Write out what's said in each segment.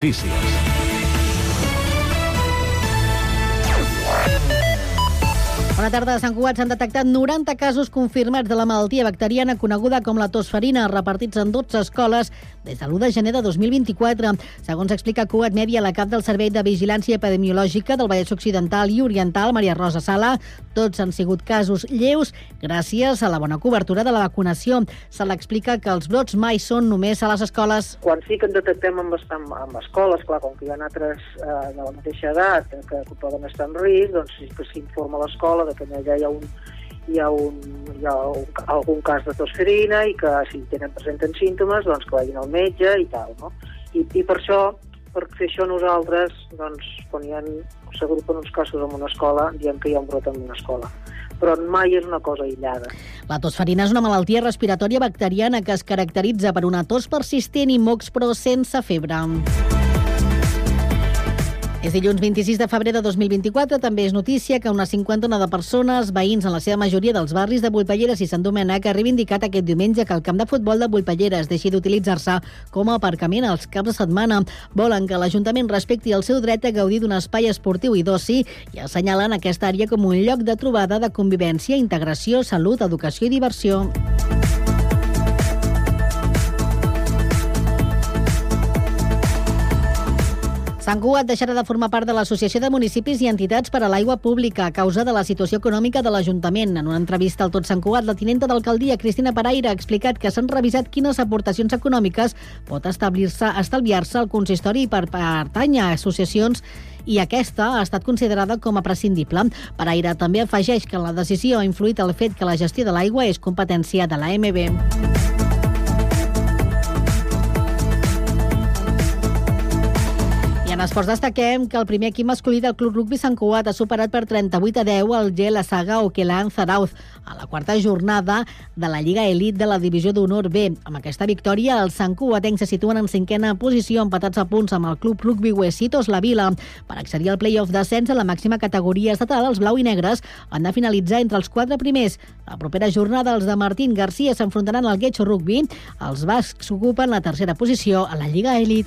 Notícies. Bona tarda. A Sant Cugat s'han detectat 90 casos confirmats de la malaltia bacteriana coneguda com la tosferina, repartits en 12 escoles des de l'1 de gener de 2024. Segons explica Cugat Mèdia, la cap del Servei de Vigilància Epidemiològica del Vallès Occidental i Oriental, Maria Rosa Sala, tots han sigut casos lleus gràcies a la bona cobertura de la vacunació. Se l'explica que els brots mai són només a les escoles. Quan sí que en detectem amb, amb, amb escoles, clar, com que hi ha altres eh, de la mateixa edat que, que poden estar en risc, doncs sí que s'informa l'escola de que allà hi ha un, hi ha, un, hi ha un, algun cas de tosferina i que si tenen presenten símptomes doncs que vagin al metge i tal, no? I, i per això, per fer això nosaltres, doncs, quan hi ha, s'agrupen uns casos en una escola, diem que hi ha un brot en una escola però mai és una cosa aïllada. La tosferina és una malaltia respiratòria bacteriana que es caracteritza per una tos persistent i mocs però sense febre. És dilluns 26 de febrer de 2024. També és notícia que una cinquantena de persones, veïns en la seva majoria dels barris de Bullpelleres i Sant Domènec, ha reivindicat aquest diumenge que el camp de futbol de Bullpelleres deixi d'utilitzar-se com a aparcament als caps de setmana. Volen que l'Ajuntament respecti el seu dret a gaudir d'un espai esportiu i d'oci i assenyalen aquesta àrea com un lloc de trobada de convivència, integració, salut, educació i diversió. Sant Cugat deixarà de formar part de l'Associació de Municipis i Entitats per a l'Aigua Pública a causa de la situació econòmica de l'Ajuntament. En una entrevista al Tot Sant Cugat, la tinenta d'alcaldia, Cristina Paraire, ha explicat que s'han revisat quines aportacions econòmiques pot establir-se estalviar-se al consistori per pertany a associacions i aquesta ha estat considerada com a prescindible. Paraire també afegeix que la decisió ha influït el fet que la gestió de l'aigua és competència de l'AMB. En esports destaquem que el primer equip masculí del Club Rugby Sant Cugat ha superat per 38 a 10 el Gel Saga Oquelan Zarauz a la quarta jornada de la Lliga Elit de la Divisió d'Honor B. Amb aquesta victòria, els Sant Cugatencs se situen en cinquena posició, empatats a punts amb el Club Rugby Huesitos La Vila. Per accedir al play-off d'ascens a la màxima categoria estatal, els blau i negres han de finalitzar entre els quatre primers. La propera jornada, els de Martín Garcia s'enfrontaran al Getxo Rugby. Els bascs ocupen la tercera posició a la Lliga Elit.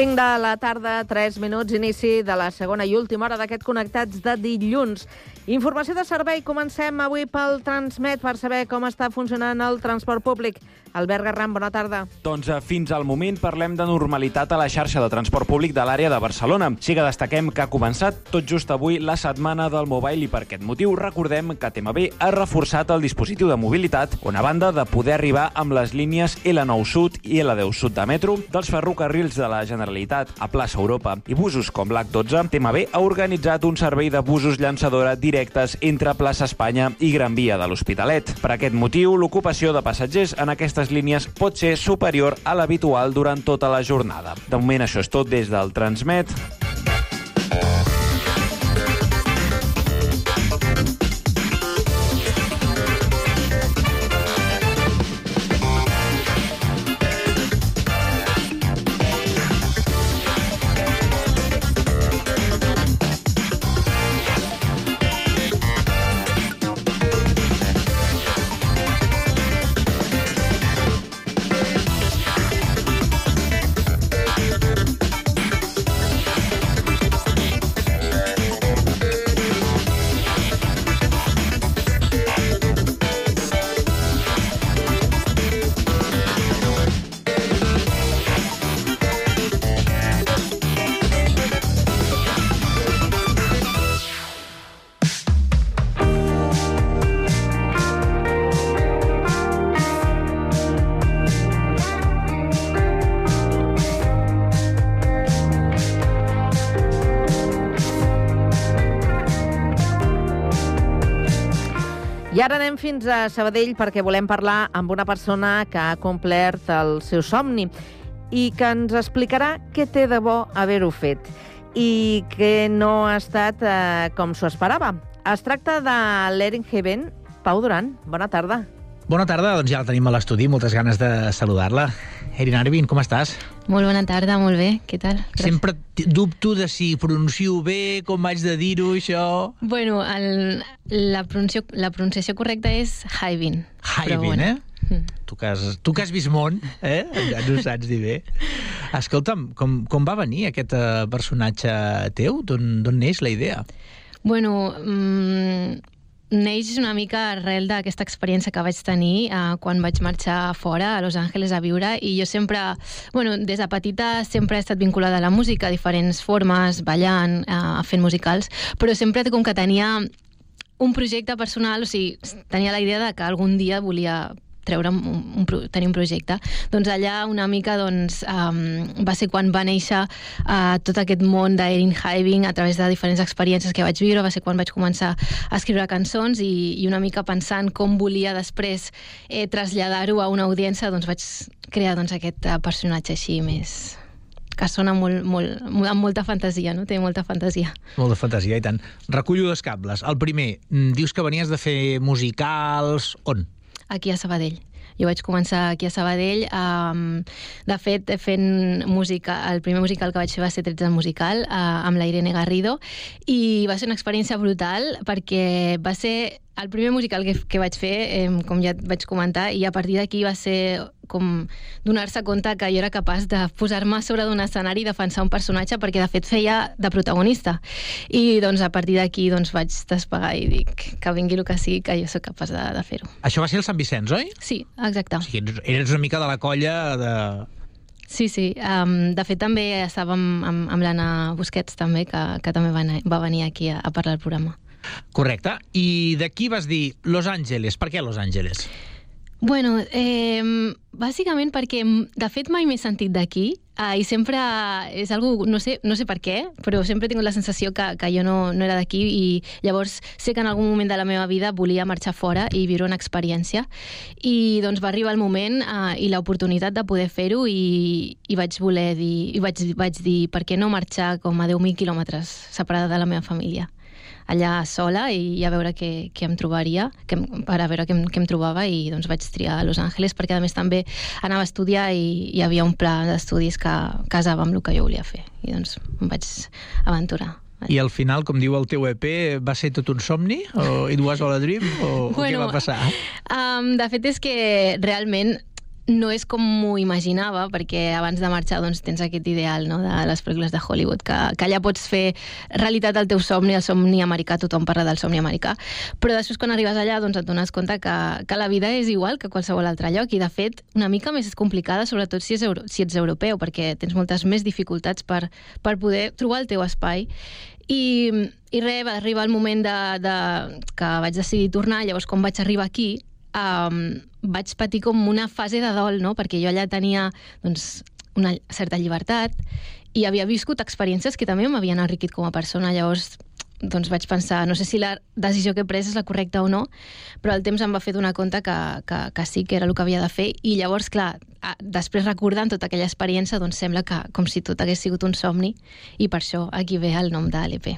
De la tarda, 3 minuts, inici de la segona i última hora d'aquest Connectats de dilluns. Informació de servei. Comencem avui pel Transmet per saber com està funcionant el transport públic. Albert Garram, bona tarda. Doncs eh, fins al moment parlem de normalitat a la xarxa de transport públic de l'àrea de Barcelona. Sí que destaquem que ha començat tot just avui la setmana del mobile i per aquest motiu recordem que TMB ha reforçat el dispositiu de mobilitat on a banda de poder arribar amb les línies L9 Sud i L10 Sud de metro dels ferrocarrils de la Generalitat a plaça Europa i busos com l'H12, TMB ha organitzat un servei de busos llançadora directes entre plaça Espanya i Gran Via de l'Hospitalet. Per aquest motiu, l'ocupació de passatgers en aquestes línies pot ser superior a l'habitual durant tota la jornada. De moment això és tot des del Transmet. Fins a Sabadell perquè volem parlar amb una persona que ha complert el seu somni i que ens explicarà què té de bo haver-ho fet i que no ha estat eh, com s'ho esperava. Es tracta de l'Erin Heaven. Pau Duran, bona tarda. Bona tarda, doncs ja la tenim a l'estudi, moltes ganes de saludar-la. Erin Arvin, com estàs? Molt bona tarda, molt bé, què tal? Gràcies. Sempre dubto de si pronuncio bé, com vaig de dir-ho, això... Bueno, el, la, pronunciació, la pronunciació correcta és Haivin. Haivin, eh? Mm. Tu que, has, tu que has vist món, eh? Ja no saps dir bé. Escolta'm, com, com va venir aquest eh, personatge teu? D'on neix la idea? Bueno, mm, neix una mica arrel d'aquesta experiència que vaig tenir eh, quan vaig marxar fora a Los Angeles a viure i jo sempre, bueno, des de petita sempre he estat vinculada a la música, a diferents formes, ballant, eh, fent musicals, però sempre com que tenia un projecte personal, o sigui, tenia la idea de que algun dia volia treure un, un, tenir un projecte. Doncs allà una mica doncs, um, va ser quan va néixer uh, tot aquest món d'Erin Hiving a través de diferents experiències que vaig viure, va ser quan vaig començar a escriure cançons i, i una mica pensant com volia després eh, traslladar-ho a una audiència, doncs vaig crear doncs, aquest uh, personatge així més que sona molt, molt, amb molta fantasia, no? Té molta fantasia. Molt de fantasia, i tant. Recullo dos cables. El primer, mm, dius que venies de fer musicals... On? Aquí a Sabadell. Jo vaig començar aquí a Sabadell, um, de fet, fent música, el primer musical que vaig fer va ser 13 musical, uh, amb la Irene Garrido, i va ser una experiència brutal perquè va ser el primer musical que, que vaig fer, eh, com ja et vaig comentar, i a partir d'aquí va ser com donar-se compte que jo era capaç de posar-me sobre d'un escenari i defensar un personatge, perquè de fet feia de protagonista. I doncs a partir d'aquí doncs, vaig despegar i dic que vingui el que sigui, que jo sóc capaç de, de fer-ho. Això va ser el Sant Vicenç, oi? Sí, exacte. O sigui, eres- eres una mica de la colla de... Sí, sí. Um, de fet, també estàvem amb, amb l'Anna Busquets, també, que, que també va, anar- va venir aquí a, a parlar al programa. Correcte. I d'aquí vas dir Los Angeles. Per què Los Angeles? Bueno, eh, bàsicament perquè, de fet, mai m'he sentit d'aquí eh, i sempre és algo, no sé, no sé per què, però sempre he tingut la sensació que, que jo no, no era d'aquí i llavors sé que en algun moment de la meva vida volia marxar fora i viure una experiència i doncs va arribar el moment eh, i l'oportunitat de poder fer-ho i, i vaig voler dir, i vaig, vaig dir per què no marxar com a 10.000 quilòmetres separada de la meva família allà sola i a veure què, què em trobaria, que, per a veure què què em trobava i doncs vaig triar a Los Angeles perquè a més també anava a estudiar i hi havia un pla d'estudis que casava amb el que jo volia fer i doncs em vaig aventurar. I al final, com diu el teu EP, va ser tot un somni? O It was all a dream? O, o què va passar? Um, de fet és que realment no és com m'ho imaginava, perquè abans de marxar doncs, tens aquest ideal no? de les pel·lícules de Hollywood, que, que allà pots fer realitat el teu somni, el somni americà, tothom parla del somni americà, però després quan arribes allà doncs, et dones compte que, que la vida és igual que qualsevol altre lloc, i de fet una mica més complicada, sobretot si, és euro, si ets europeu, perquè tens moltes més dificultats per, per poder trobar el teu espai. I, i res, va arribar el moment de, de, que vaig decidir tornar, llavors quan vaig arribar aquí, um, vaig patir com una fase de dol, no? perquè jo allà tenia doncs, una certa llibertat i havia viscut experiències que també m'havien enriquit com a persona, llavors doncs vaig pensar, no sé si la decisió que he pres és la correcta o no, però el temps em va fer donar compte que, que, que sí que era el que havia de fer i llavors, clar, a- després recordant tota aquella experiència, doncs sembla que com si tot hagués sigut un somni i per això aquí ve el nom de l'EP.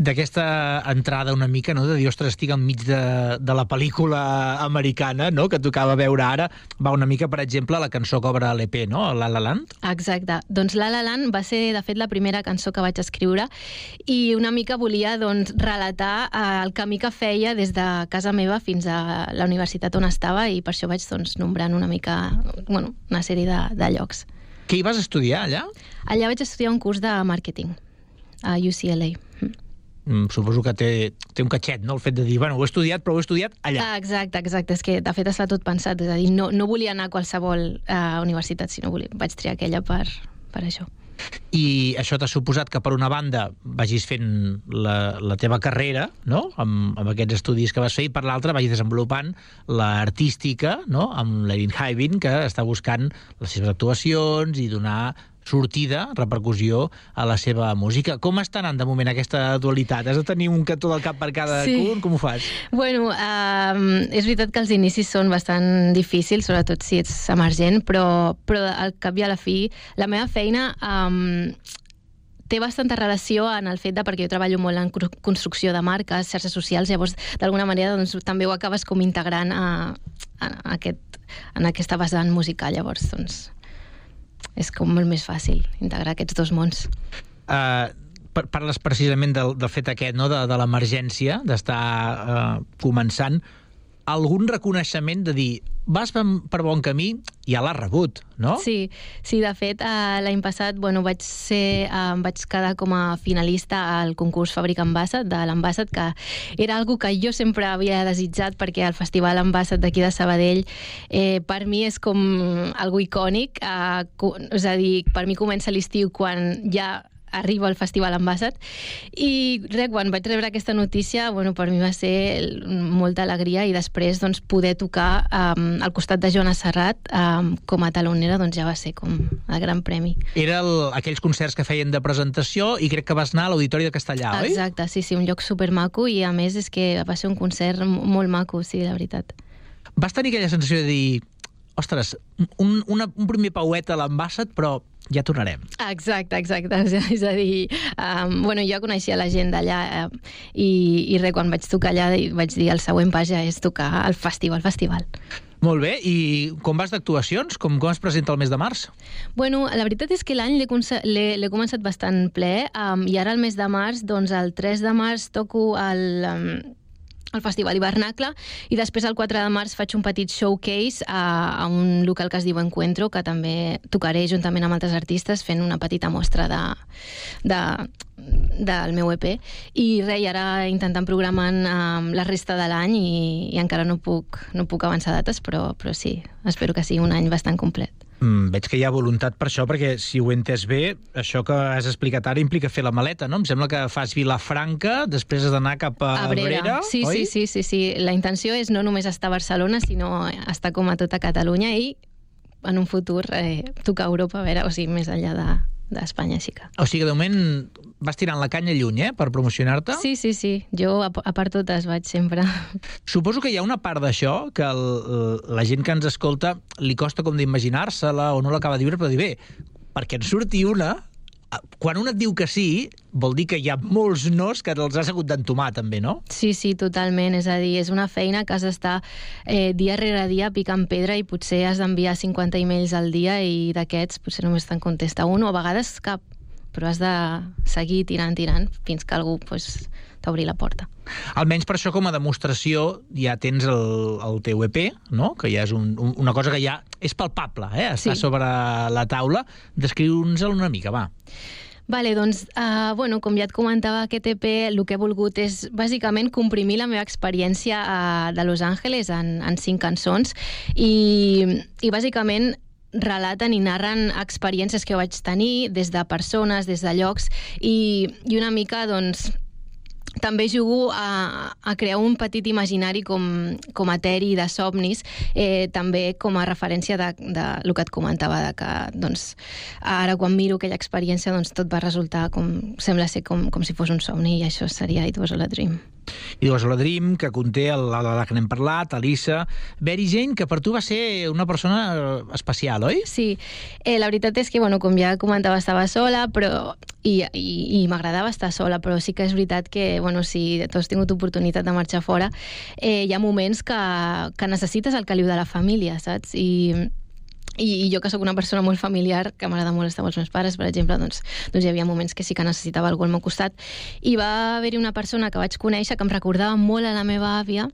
D'aquesta entrada una mica, no?, de dir, ostres, estic enmig de, de la pel·lícula americana, no?, que tocava veure ara, va una mica, per exemple, la cançó que obre l'EP, no?, La La Land. Exacte. Doncs La La Land va ser, de fet, la primera cançó que vaig escriure i una mica volia doncs, relatar eh, el camí que feia des de casa meva fins a la universitat on estava i per això vaig doncs, nombrant una mica bueno, una sèrie de, de llocs. Què hi vas estudiar, allà? Allà vaig estudiar un curs de màrqueting a UCLA. Mm. Suposo que té, té un catxet, no?, el fet de dir, bueno, ho he estudiat, però ho he estudiat allà. Ah, exacte, exacte. És que, de fet, està tot pensat. És a dir, no, no volia anar a qualsevol uh, universitat, sinó volia, vaig triar aquella per, per això. I això t'ha suposat que, per una banda, vagis fent la, la teva carrera, no?, amb, amb aquests estudis que vas fer, i per l'altra vagis desenvolupant l'artística, no?, amb l'Erin Hivin, que està buscant les seves actuacions i donar sortida, repercussió a la seva música. Com està anant de moment aquesta dualitat? Has de tenir un cantó del cap per cada Sí. cul? Com ho fas? Bueno, um, és veritat que els inicis són bastant difícils, sobretot si ets emergent, però, però al cap i a la fi, la meva feina um, té bastanta relació en el fet de, perquè jo treballo molt en construcció de marques, xarxes socials, llavors d'alguna manera doncs, també ho acabes com integrant a, a, a aquest, en aquesta vessant musical, llavors doncs és com molt més fàcil integrar aquests dos mons. Uh, parles precisament del, del fet aquest, no? de, de l'emergència, d'estar uh, començant. Algun reconeixement de dir vas per, bon camí, ja l'has rebut, no? Sí, sí, de fet, eh, l'any passat bueno, vaig, ser, eh, vaig quedar com a finalista al concurs Fàbrica Ambassat de l'Ambassat, que era algo que jo sempre havia desitjat perquè el Festival Ambassat d'aquí de Sabadell eh, per mi és com algo icònic, eh, és a dir, per mi comença l'estiu quan ja arriba al Festival Ambassat i res, quan vaig rebre aquesta notícia bueno, per mi va ser molta alegria i després doncs, poder tocar um, al costat de Joana Serrat um, com a talonera doncs, ja va ser com el gran premi. Era el, aquells concerts que feien de presentació i crec que vas anar a l'Auditori de Castellà, oi? Exacte, sí, sí, un lloc supermaco i a més és que va ser un concert molt maco, sí, la veritat. Vas tenir aquella sensació de dir ostres, un, una, un primer pauet a l'Ambassat, però ja tornarem. Exacte, exacte. És a- dir, um, bueno, jo coneixia la gent d'allà eh, i, i res, quan vaig tocar allà vaig dir el següent pas ja és tocar al festival, festival. Molt bé, i com vas d'actuacions? Com, com es presenta el mes de març? Bueno, la veritat és que l'any l'he començat bastant ple um, i ara el mes de març, doncs el 3 de març toco al, um, al Festival Hivernacle i després el 4 de març faig un petit showcase a, a un local que es diu Encuentro que també tocaré juntament amb altres artistes fent una petita mostra de, de, del meu EP i res, i ara intentant programant um, la resta de l'any i, i encara no puc, no puc avançar dates però, però sí, espero que sigui un any bastant complet. Mm, veig que hi ha voluntat per això, perquè si ho he entès bé, això que has explicat ara implica fer la maleta, no? Em sembla que fas Vilafranca, després has d'anar cap a, Abrera. sí, oi? sí, sí, sí, sí. La intenció és no només estar a Barcelona, sinó estar com a tota Catalunya i en un futur eh, tocar a Europa, a veure, o sigui, més enllà de d'Espanya, sí que. O sigui, de moment vas tirant la canya lluny, eh?, per promocionar-te. Sí, sí, sí. Jo a, a part totes vaig sempre. Suposo que hi ha una part d'això que el, la gent que ens escolta li costa com d'imaginar-se-la o no l'acaba de viure, però dir, bé, perquè en surti una, quan un et diu que sí, vol dir que hi ha molts nos que els has hagut d'entomar, també, no? Sí, sí, totalment. És a dir, és una feina que has d'estar eh, dia rere dia picant pedra i potser has d'enviar 50 emails al dia i d'aquests potser només te'n contesta un o a vegades cap però has de seguir tirant, tirant, fins que algú pues, t'obri la porta. Almenys per això, com a demostració, ja tens el, el teu EP, no? que ja és un, un, una cosa que ja és palpable, eh? està Sí. sobre la taula. Descriu'ns-el una mica, va. Vale, doncs, uh, bueno, com ja et comentava, aquest EP el que he volgut és bàsicament comprimir la meva experiència uh, de Los Angeles en, en cinc cançons i, i bàsicament relaten i narren experiències que vaig tenir des de persones, des de llocs i, i una mica, doncs, també jugo a, a crear un petit imaginari com, com eteri de somnis, eh, també com a referència de, de lo que et comentava, de que doncs, ara quan miro aquella experiència doncs, tot va resultar com, sembla ser com, com si fos un somni i això seria It Was All a Dream. I dius la Dream, que conté el, la, la que n'hem parlat, Elisa, Mary Jane, que per tu va ser una persona eh, especial, oi? Sí, eh, la veritat és que, bueno, com ja comentava, estava sola, però i, i, i m'agradava estar sola, però sí que és veritat que, bueno, si tu has tingut oportunitat de marxar fora, eh, hi ha moments que, que necessites el caliu de la família, saps? I, i, i jo que sóc una persona molt familiar, que m'agrada molt estar amb els meus pares, per exemple, doncs, doncs hi havia moments que sí que necessitava algú al meu costat. I va haver-hi una persona que vaig conèixer que em recordava molt a la meva àvia,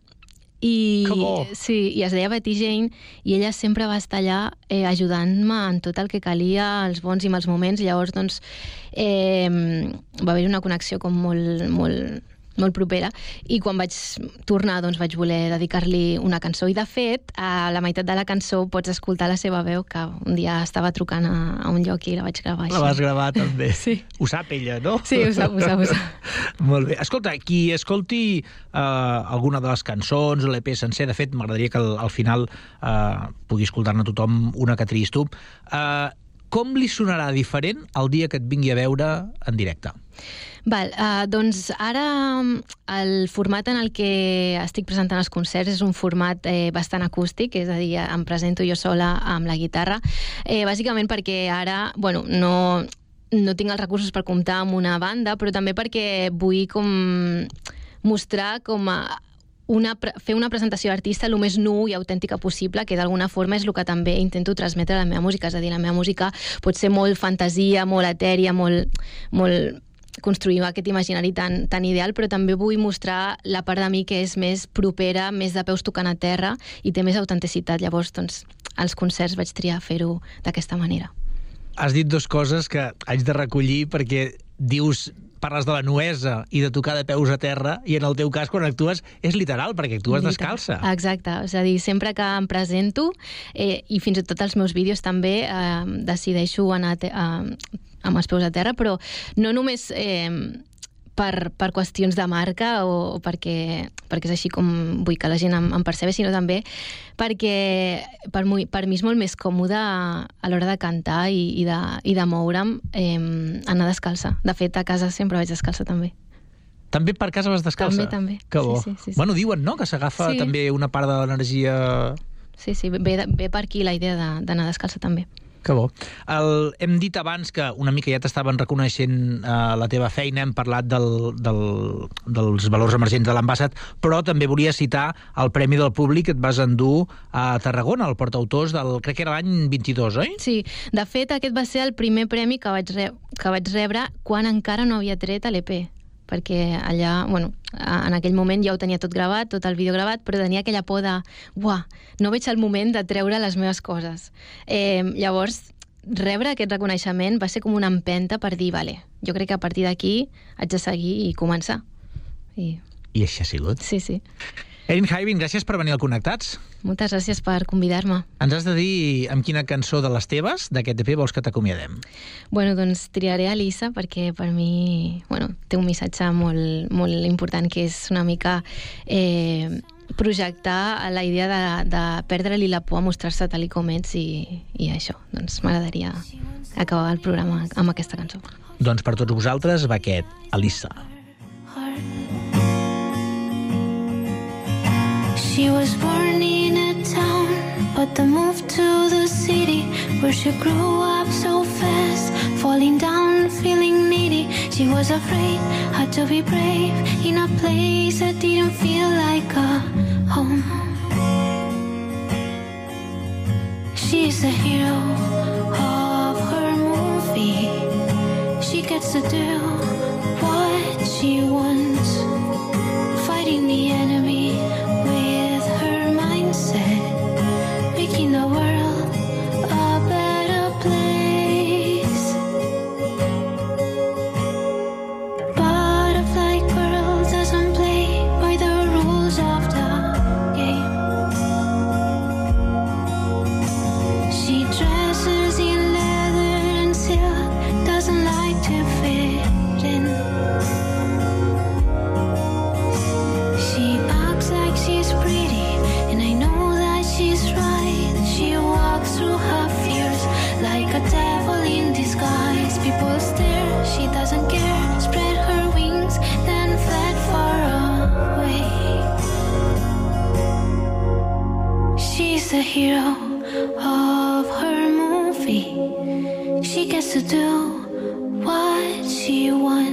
i, sí, i es deia Betty Jane i ella sempre va estar allà eh, ajudant-me en tot el que calia, els bons i mals moments, llavors doncs eh, va haver una connexió com molt, molt, molt propera i quan vaig tornar doncs vaig voler dedicar-li una cançó i de fet a la meitat de la cançó pots escoltar la seva veu que un dia estava trucant a, a un lloc i la vaig gravar La vas gravar també. Sí. Ho sap ella, no? Sí, ho sap, ho sap, ho sap. Molt bé. Escolta, qui escolti uh, alguna de les cançons, l'EP sencer, de fet, m'agradaria que al, al final uh, pugui escoltar-ne tothom una que triïs tu, uh, com li sonarà diferent el dia que et vingui a veure en directe? Val, uh, doncs ara el format en el que estic presentant els concerts és un format eh, bastant acústic, és a dir, em presento jo sola amb la guitarra, eh, bàsicament perquè ara, bueno, no, no tinc els recursos per comptar amb una banda, però també perquè vull com mostrar com a una, fer una presentació d'artista el més nu i autèntica possible, que d'alguna forma és el que també intento transmetre a la meva música. És a dir, la meva música pot ser molt fantasia, molt etèria, molt, molt construir aquest imaginari tan, tan ideal, però també vull mostrar la part de mi que és més propera, més de peus tocant a terra i té més autenticitat. Llavors, doncs, als concerts vaig triar fer-ho d'aquesta manera. Has dit dues coses que haig de recollir perquè dius parles de la nuesa i de tocar de peus a terra i en el teu cas quan actues és literal perquè actues Literal. descalça. Exacte, és a dir, sempre que em presento eh, i fins i tot els meus vídeos també eh, decideixo anar te- eh, amb els peus a terra, però no només eh, per, per qüestions de marca o, o perquè, perquè és així com vull que la gent em, em percebi, sinó també perquè per, mu- per mi és molt més còmode a l'hora de cantar i, i, de, i de moure'm eh, anar descalça. De fet, a casa sempre vaig descalça també. També per casa vas descalça? També, també. Que Sí, bo. sí, sí, sí. Bueno, diuen, no?, que s'agafa Sí. també una part de l'energia... Sí, sí, ve, de- ve per aquí la idea de- d'anar descalça també. Que bo. El, hem dit abans que una mica ja t'estaven reconeixent eh, la teva feina, hem parlat del, del, dels valors emergents de l'ambassat, però també volia citar el Premi del Públic que et vas endur a Tarragona, al portautors del, crec que era l'any 22, oi? Sí, de fet, aquest va ser el primer premi que vaig, re que vaig rebre quan encara no havia tret l'EP perquè allà, bueno, en aquell moment ja ho tenia tot gravat, tot el vídeo gravat, però tenia aquella por de, uah, no veig el moment de treure les meves coses. Eh, llavors, rebre aquest reconeixement va ser com una empenta per dir, vale, jo crec que a partir d'aquí haig de seguir i començar. I, I així ha sigut. sí, sí. Erin Haivin, gràcies per venir al Connectats. Moltes gràcies per convidar-me. Ens has de dir amb quina cançó de les teves, d'aquest EP, vols que t'acomiadem? Bueno, doncs triaré Elisa perquè per mi bueno, té un missatge molt, molt important que és una mica eh, projectar la idea de, de perdre-li la por a mostrar-se tal i com ets i, i això. Doncs m'agradaria acabar el programa amb aquesta cançó. Doncs per tots vosaltres va aquest, Elisa. She was born in a town, but then moved to the city where she grew up so fast, falling down, feeling needy. She was afraid, had to be brave in a place that didn't feel like a home. She's the hero of her movie. She gets to do what she wants the hero of her movie. She gets to do what she wants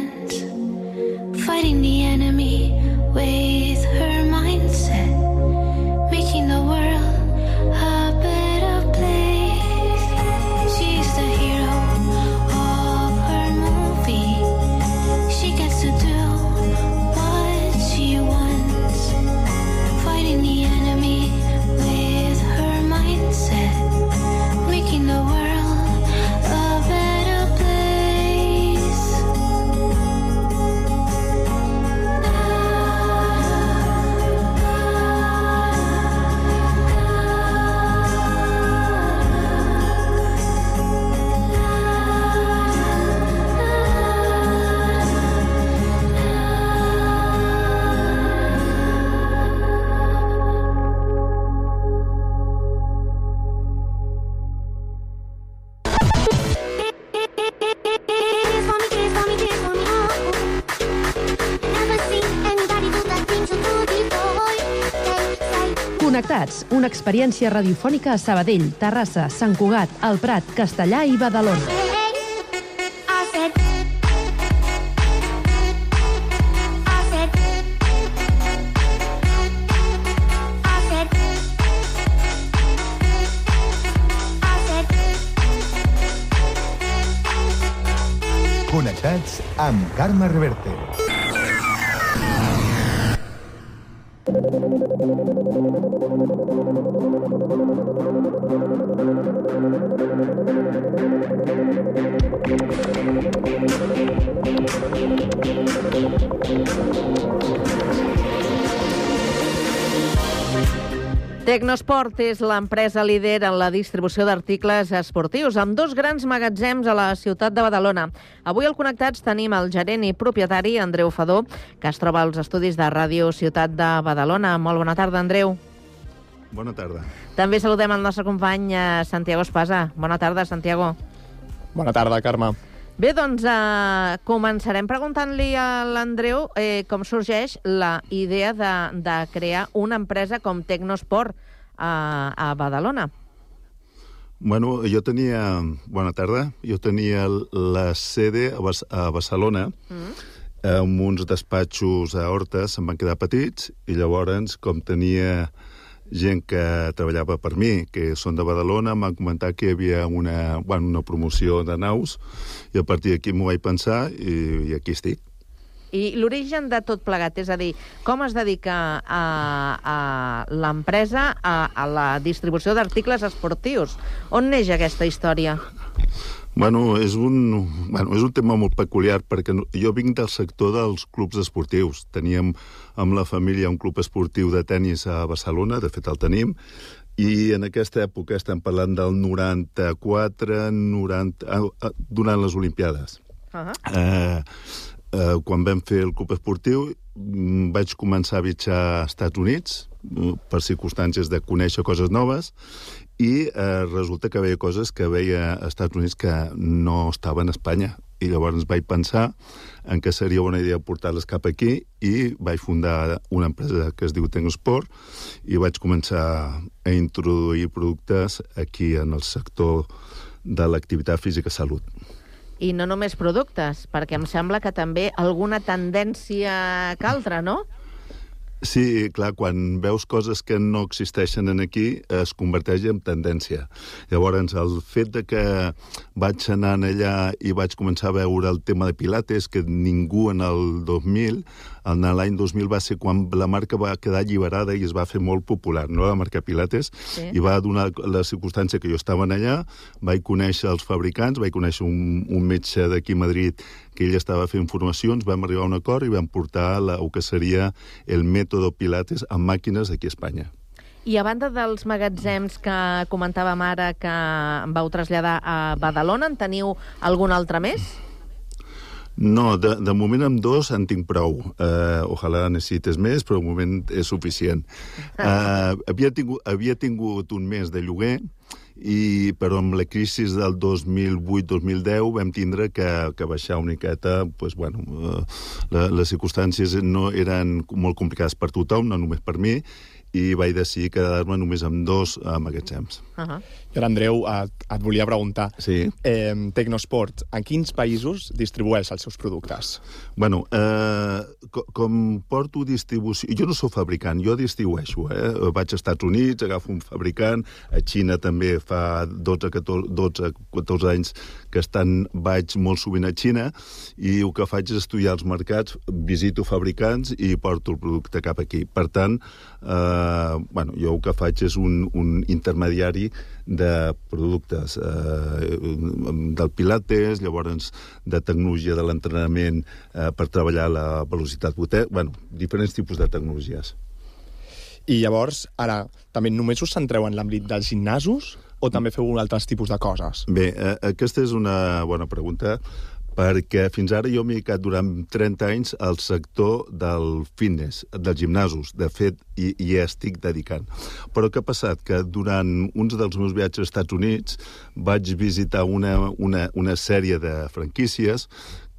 Connectats, una experiència radiofònica a Sabadell, Terrassa, Sant Cugat, El Prat, Castellà i Badalona. Connectats amb Carme Reverte. Tecnosport és l'empresa líder en la distribució d'articles esportius, amb dos grans magatzems a la ciutat de Badalona. Avui al Connectats tenim el gerent i propietari, Andreu Fadó, que es troba als estudis de Ràdio Ciutat de Badalona. Molt bona tarda, Andreu. Bona tarda. També saludem el nostre company eh, Santiago Espasa. Bona tarda, Santiago. Bona tarda, Carme. Bé, doncs eh, començarem preguntant-li a l'Andreu eh, com sorgeix la idea de, de crear una empresa com Tecnosport a, a Badalona. Bueno, jo tenia... Bona tarda. Jo tenia la sede a, Bas a Barcelona, mm. amb uns despatxos a Horta, se'n van quedar petits, i llavors, com tenia gent que treballava per mi, que són de Badalona, em van comentar que hi havia una, bueno, una promoció de naus, i a partir d'aquí m'ho vaig pensar, i, i aquí estic. I l'origen de tot plegat, és a dir, com es dedica a, a l'empresa a, a la distribució d'articles esportius? On neix aquesta història? Bueno, és un, bueno, és un tema molt peculiar perquè no- jo vinc del sector dels clubs esportius. Teníem amb la família un club esportiu de tennis a Barcelona, de fet el tenim, i en aquesta època estem parlant del 94, 90, ah, ah, durant les Olimpiades. Uh -huh. Eh, eh, quan vam fer el club esportiu mm, vaig començar a viatjar als Estats Units mm, per circumstàncies de conèixer coses noves i eh, resulta que veia coses que veia als Estats Units que no estaven a Espanya i llavors vaig pensar en què seria bona idea portar-les cap aquí i vaig fundar una empresa que es diu Tecnosport i vaig començar a introduir productes aquí en el sector de l'activitat física salut. I no només productes, perquè em sembla que també alguna tendència que altra, no? Sí, clar, quan veus coses que no existeixen en aquí, es converteix en tendència. Llavors, el fet de que vaig anar allà i vaig començar a veure el tema de Pilates, que ningú en el 2000, en l'any 2000 va ser quan la marca va quedar alliberada i es va fer molt popular, no la marca Pilates, Sí. i va donar la circumstància que jo estava allà, vaig conèixer els fabricants, vaig conèixer un, un metge d'aquí a Madrid que ell estava fent formacions, vam arribar a un acord i vam portar la, el que seria el mètode Pilates amb màquines aquí a Espanya. I a banda dels magatzems que comentàvem ara que vau traslladar a Badalona, en teniu algun altre més? No, de, de moment amb dos en tinc prou. Uh, ojalà necessites més, però de moment és suficient. Uh, havia, tingut, havia tingut un mes de lloguer, i, però amb la crisi del 2008-2010 vam tindre que, que baixar una miqueta, pues, bueno, uh, la, les circumstàncies no eren molt complicades per tothom, no només per mi, i vaig decidir quedar-me només amb dos uh, magatzems. Uh -huh. Ara, Andreu, et, et volia preguntar. Sí. Eh, Tecnosport, en quins països distribueix els seus productes? Bueno, eh, co com porto distribució... Jo no sóc fabricant, jo distribueixo. Eh? Vaig als Estats Units, agafo un fabricant, a Xina també fa 12, 14, 12 14 anys que estan, vaig molt sovint a Xina, i el que faig és estudiar els mercats, visito fabricants i porto el producte cap aquí. Per tant, eh, bueno, jo el que faig és un, un intermediari de productes eh, del pilates, llavors de tecnologia de l'entrenament eh, per treballar la velocitat potent, bueno, diferents tipus de tecnologies. I llavors, ara, també només us centreu en l'àmbit dels gimnasos o també feu altres tipus de coses? Bé, eh, aquesta és una bona pregunta perquè fins ara jo m'he dedicat durant 30 anys al sector del fitness, dels gimnasos, de fet, i, i ja estic dedicant. Però què ha passat? Que durant uns dels meus viatges als Estats Units vaig visitar una, una, una sèrie de franquícies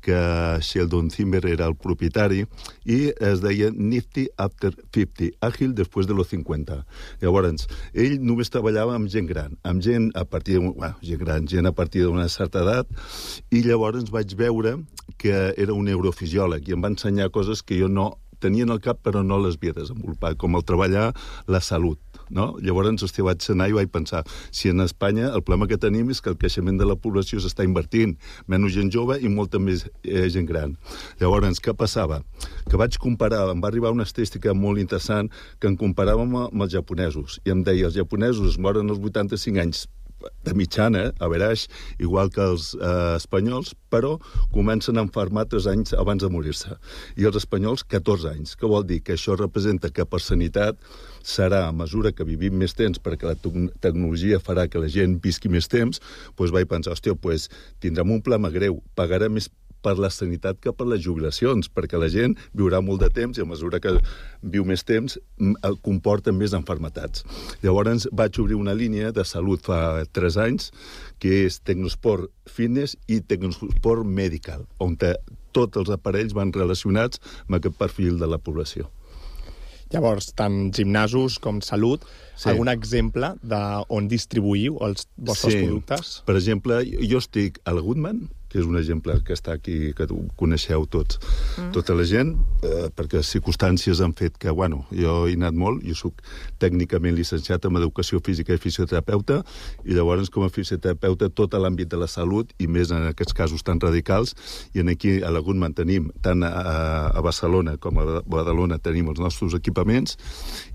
que Sheldon Zimmer era el propietari, i es deia Nifty After 50, àgil després de los 50. Llavors, ell només treballava amb gent gran, amb gent a partir de, bueno, gent gran, gent a partir d'una certa edat, i llavors vaig veure que era un neurofisiòleg i em va ensenyar coses que jo no tenia en el cap però no les havia desenvolupat, com el treballar la salut. No? Llavors, hosti, vaig anar i vaig pensar, si en Espanya el problema que tenim és que el creixement de la població s'està invertint, menys gent jove i molta més eh, gent gran. Llavors, què passava? Que vaig comparar, em va arribar una estadística molt interessant que em comparàvem amb els japonesos, i em deia, els japonesos moren als 85 anys de mitjana, a veraix, igual que els eh, espanyols, però comencen a enfermar 3 anys abans de morir-se. I els espanyols, 14 anys. Què vol dir? Que això representa que per sanitat serà, a mesura que vivim més temps, perquè la tec- tecnologia farà que la gent visqui més temps, doncs vaig pensar, hòstia, doncs tindrem un problema greu, pagarem més per la sanitat que per les jubilacions, perquè la gent viurà molt de temps i a mesura que viu més temps comporta més enfermetats. Llavors vaig obrir una línia de salut fa 3 anys que és Tecnosport Fitness i Tecnosport Medical, on tots els aparells van relacionats amb aquest perfil de la població. Llavors, tant gimnasos com salut, Sí. sí. algun exemple d'on distribuïu els vostres productes? Per exemple, jo estic al Goodman, que és un exemple que està aquí, que coneixeu tots, mm. tota la gent, eh, perquè circumstàncies han fet que, bueno, jo he anat molt, jo sóc tècnicament llicenciat en Educació Física i Fisioterapeuta, i llavors com a fisioterapeuta tot l'àmbit de la salut, i més en aquests casos tan radicals, i en aquí a la Goodman tenim, tant a, a Barcelona com a Badalona tenim els nostres equipaments,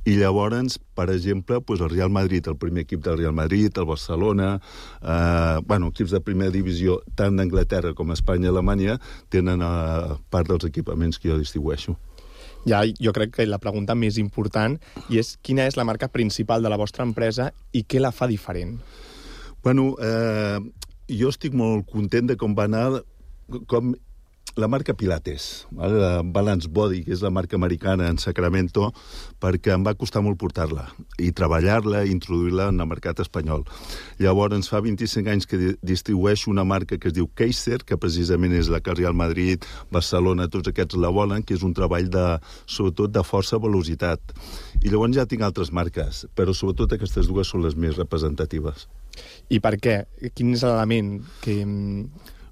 i llavors, per exemple, pues el Real Madrid, el primer equip del Real Madrid, el Barcelona, eh, bueno, equips de primera divisió, tant d'Anglaterra com Espanya i Alemanya, tenen eh, part dels equipaments que jo distribueixo. Ja, jo crec que la pregunta més important i és quina és la marca principal de la vostra empresa i què la fa diferent? Bueno, eh, jo estic molt content de com va anar com la marca Pilates, la Balance Body, que és la marca americana en Sacramento, perquè em va costar molt portar-la i treballar-la i introduir-la en el mercat espanyol. Llavors, fa 25 anys que di- distribueixo una marca que es diu Kaiser, que precisament és la que Real Madrid, Barcelona, tots aquests la volen, que és un treball de, sobretot de força velocitat. I llavors ja tinc altres marques, però sobretot aquestes dues són les més representatives. I per què? Quin és l'element que...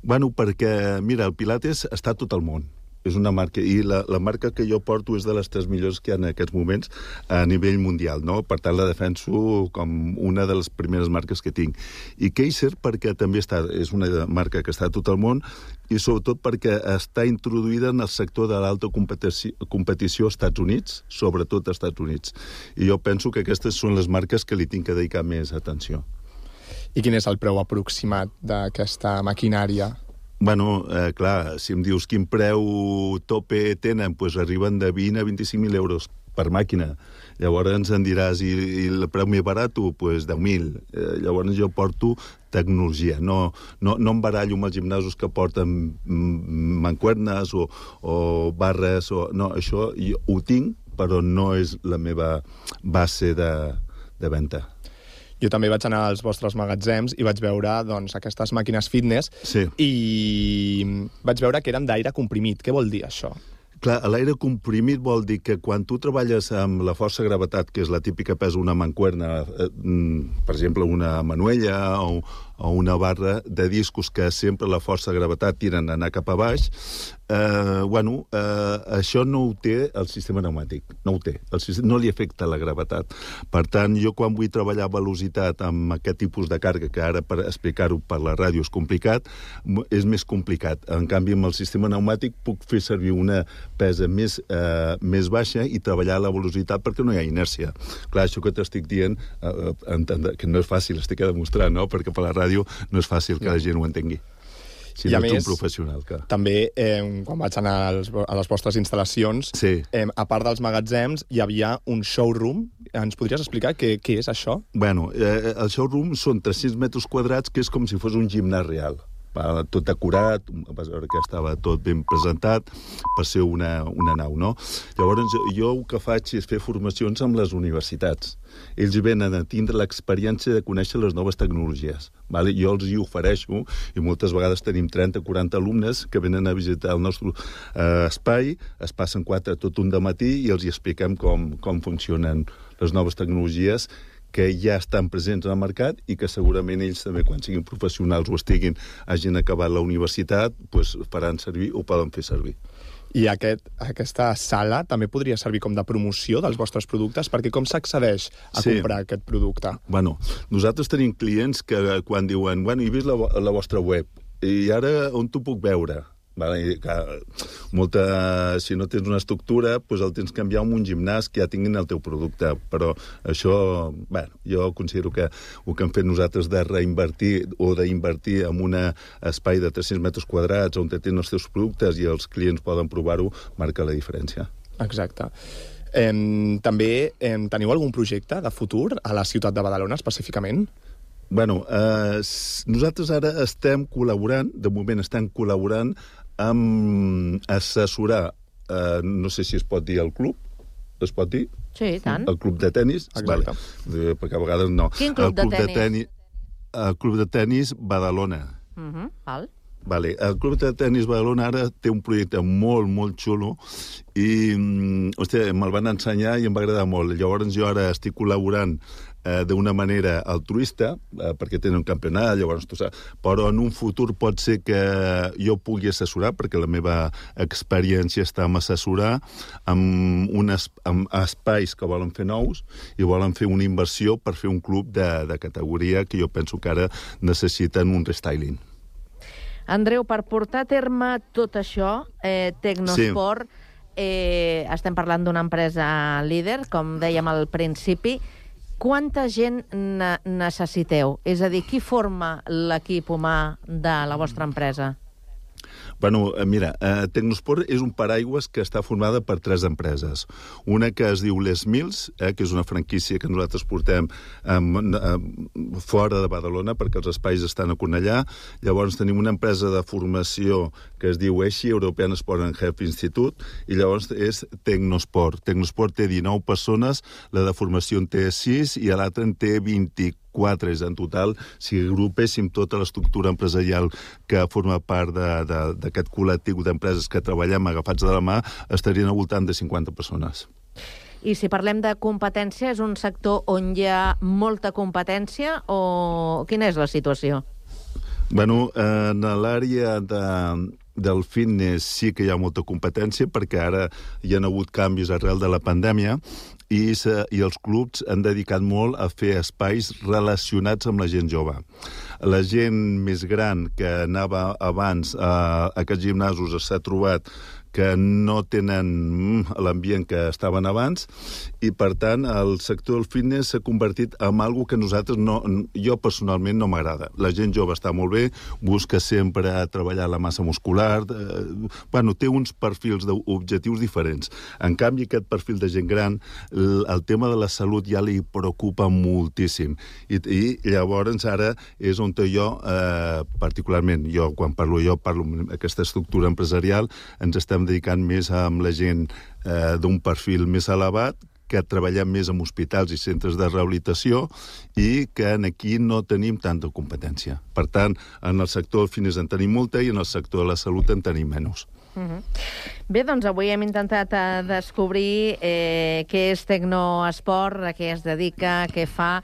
Bueno, perquè, mira, el Pilates està a tot el món. És una marca, i la, la marca que jo porto és de les tres millors que hi ha en aquests moments a nivell mundial, no? Per tant, la defenso com una de les primeres marques que tinc. I Kaiser perquè també està, és una marca que està a tot el món i sobretot perquè està introduïda en el sector de l'alta competició, competició als Estats Units, sobretot als Estats Units. I jo penso que aquestes són les marques que li tinc que dedicar més atenció. I quin és el preu aproximat d'aquesta maquinària? Bueno, eh, clar, si em dius quin preu tope tenen, doncs arriben de 20 a 25.000 euros per màquina. Llavors ens en diràs, i, i el preu més barat? Pues 10.000. Eh, llavors jo porto tecnologia, no, no, no em barallo amb els gimnasos que porten mancuernes o, o barres, o, no, això jo ho tinc, però no és la meva base de, de venda. Jo també vaig anar als vostres magatzems i vaig veure doncs, aquestes màquines fitness Sí. i vaig veure que eren d'aire comprimit. Què vol dir això? Clar, l'aire comprimit vol dir que quan tu treballes amb la força gravetat, que és la típica pesa una mancuerna, eh, mm, per exemple, una manuella o, o una barra de discos que sempre la força de gravetat tiren a anar cap a baix, eh, bueno, eh, això no ho té el sistema pneumàtic, no ho té. El sistema, no li afecta la gravetat. Per tant, jo quan vull treballar velocitat amb aquest tipus de càrrega, que ara per explicar-ho per la ràdio és complicat, és més complicat. En canvi, amb el sistema pneumàtic puc fer servir una pesa més, eh, més baixa i treballar la velocitat perquè no hi ha inèrcia. Clar, això que t'estic dient, eh, entendre, que no és fàcil, estic a demostrar, no? perquè per la ràdio no és fàcil que la gent ho entengui. Si I no ets més, un professional, clar. També, eh, quan vaig anar als, a les vostres instal·lacions, sí. eh, a part dels magatzems, hi havia un showroom. Ens podries explicar què, què és això? Bueno, eh, el showroom són 300 metres quadrats, que és com si fos un gimnàs real. Tot veure que estava tot ben presentat per ser una, una nau, no? Llavors, jo el que faig és fer formacions amb les universitats. Ells venen a tindre l'experiència de conèixer les noves tecnologies. Vale? Jo els hi ofereixo, i moltes vegades tenim 30-40 alumnes que venen a visitar el nostre eh, espai, es passen quatre tot un de matí i els hi expliquem com, com funcionen les noves tecnologies que ja estan presents al mercat i que segurament ells també, quan siguin professionals o estiguin, hagin acabat la universitat, pues, faran servir o poden fer servir. I aquest, aquesta sala també podria servir com de promoció dels vostres productes, perquè com s'accedeix a Sí. comprar aquest producte? Bueno, nosaltres tenim clients que eh, quan diuen, bueno, he vist la, la vostra web, i ara on t'ho puc veure? Vale, que molta, si no tens una estructura, doncs el tens que enviar a un gimnàs que ja tinguin el teu producte. Però això, bueno, jo considero que el que hem fet nosaltres de reinvertir o d'invertir en un espai de 300 metres quadrats on tenen els teus productes i els clients poden provar-ho, marca la diferència. Exacte. Em, també em, teniu algun projecte de futur a la ciutat de Badalona específicament? Bueno, eh, nosaltres ara estem col·laborant, de moment estem col·laborant amb assessorar, eh, no sé si es pot dir el club, es pot dir? Sí, tant. El club de tennis? Exacte. Eh, perquè a vegades no. Quin club el de club tennis? tennis? El club de tennis Badalona. Uh -huh, val. Vale. El Club de Tenis Badalona ara té un projecte molt, molt xulo i, mm, hòstia, me'l van ensenyar i em va agradar molt. Llavors jo ara estic col·laborant eh, d'una manera altruista, eh, perquè tenen un campionat, llavors tu saps, però en un futur pot ser que jo pugui assessorar, perquè la meva experiència està en assessorar amb, unes, amb espais que volen fer nous i volen fer una inversió per fer un club de, de categoria que jo penso que ara necessiten un restyling. Andreu, per portar a terme tot això, eh, Tecnosport, eh, estem parlant d'una empresa líder, com dèiem al principi, quanta gent ne necessiteu? És a dir, qui forma l'equip humà de la vostra empresa? Bueno, eh, mira, eh, Tecnosport és un paraigües que està formada per tres empreses. Una que es diu Les Mills, eh, que és una franquícia que nosaltres portem eh, fora de Badalona, perquè els espais estan a Cornellà. Llavors tenim una empresa de formació que es diu EXI, European Sport and Health Institute, i llavors és Tecnosport. Tecnosport té 19 persones, la de formació en té 6 i l'altra en té 24 quatre, és en total, si agrupéssim tota l'estructura empresarial que forma part de- de- d'aquest col·lectiu d'empreses que treballem agafats de la mà, estarien al voltant de 50 persones. I si parlem de competència, és un sector on hi ha molta competència o quina és la situació? Bueno, en l'àrea de, del fitness sí que hi ha molta competència perquè ara hi han hagut canvis arrel de la pandèmia i, se, i els clubs han dedicat molt a fer espais relacionats amb la gent jove. La gent més gran que anava abans a, a aquests gimnasos s'ha trobat que no tenen mm, l'ambient que estaven abans i, per tant, el sector del fitness s'ha convertit en algo que nosaltres no, jo personalment no m'agrada. La gent jove està molt bé, busca sempre treballar la massa muscular, eh, bueno, té uns perfils d'objectius diferents. En canvi, aquest perfil de gent gran, el, tema de la salut ja li preocupa moltíssim. I, i llavors ara és on jo, eh, particularment, jo quan parlo jo, parlo aquesta estructura empresarial, ens estem dedicant més amb la gent eh, d'un perfil més elevat, que treballem més en hospitals i centres de rehabilitació i que en aquí no tenim tanta competència. Per tant, en el sector del fitness en tenim molta i en el sector de la salut en tenim menys. -huh. Bé, doncs avui hem intentat eh, descobrir eh, què és Tecnoesport, a què es dedica, què fa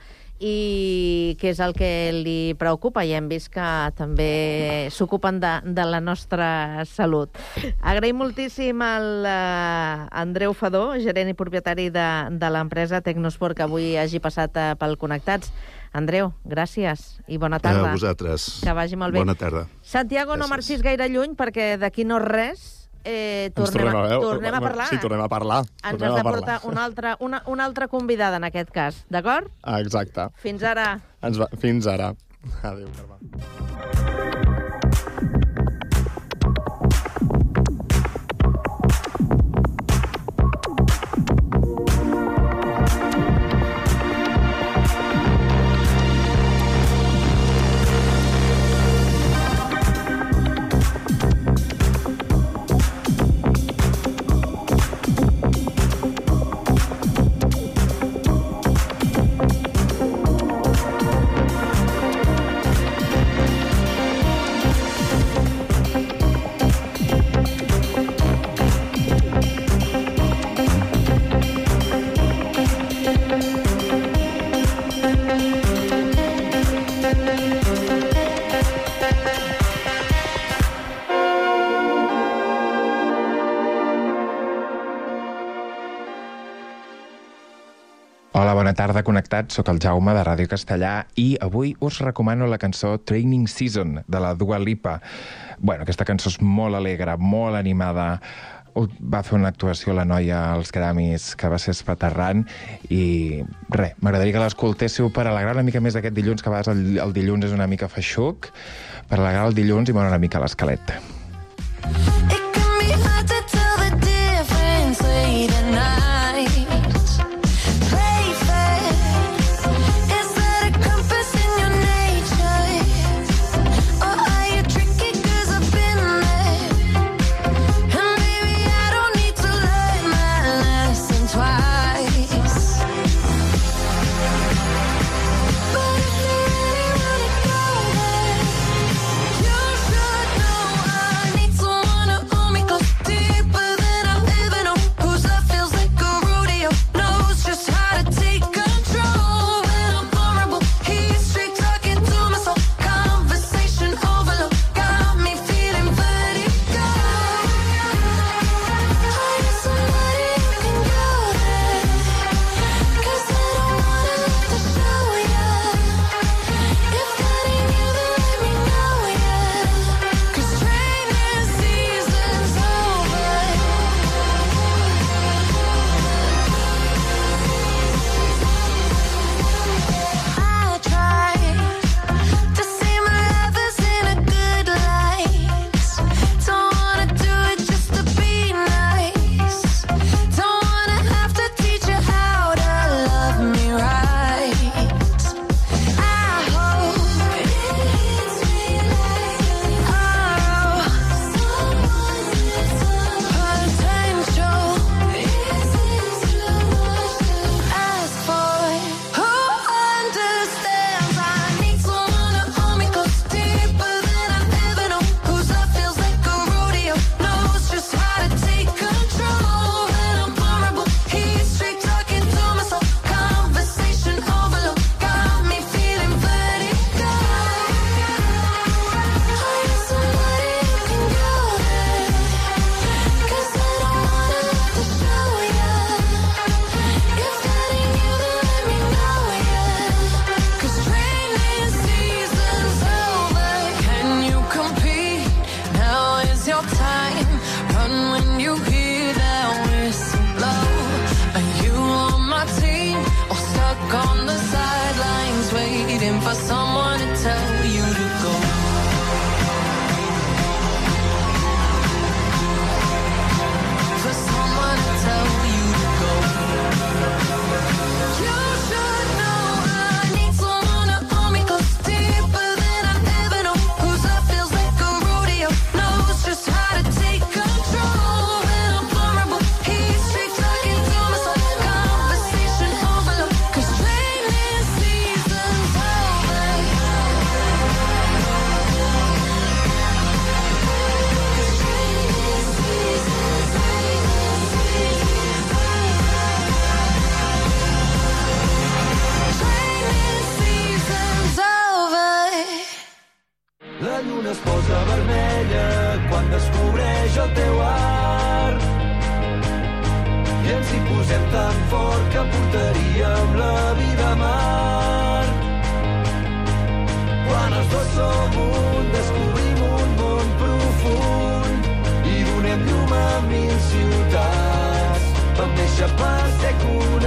i què és el que li preocupa. I hem vist que també s'ocupen de, de la nostra salut. Agraïm moltíssim al eh, Andreu Fadó, gerent i propietari de, de l'empresa Tecnosport, que avui hagi passat eh, pel Connectats. Andreu, gràcies i bona tarda. A vosaltres. Que vagi molt bé. Bona tarda. Santiago, no Gràcies. marxis gaire lluny, perquè d'aquí no res eh, Ens tornem, a, veure. tornem a parlar. Sí, tornem a parlar. Ens tornem has a de portar una altra, una, una altra convidada, en aquest cas, d'acord? Ah, exacte. Fins ara. Ens va... Fins ara. Adéu, Carme. Bona tarda, connectats. Soc el Jaume de Ràdio Castellà i avui us recomano la cançó Training Season de la Dua Lipa. Bueno, aquesta cançó és molt alegre, molt animada, va fer una actuació la noia als Grammys que va ser espaterrant i res, m'agradaria que l'escoltéssiu per alegrar una mica més aquest dilluns, que a vegades el, el dilluns és una mica feixuc, per alegrar el dilluns i moure una mica l'esquelet. escaparse con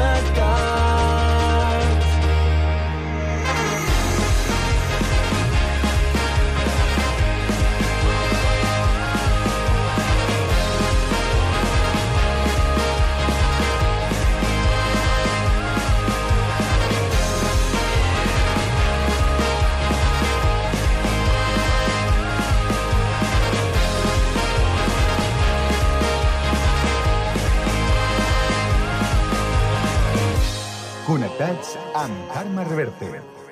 fuertemente.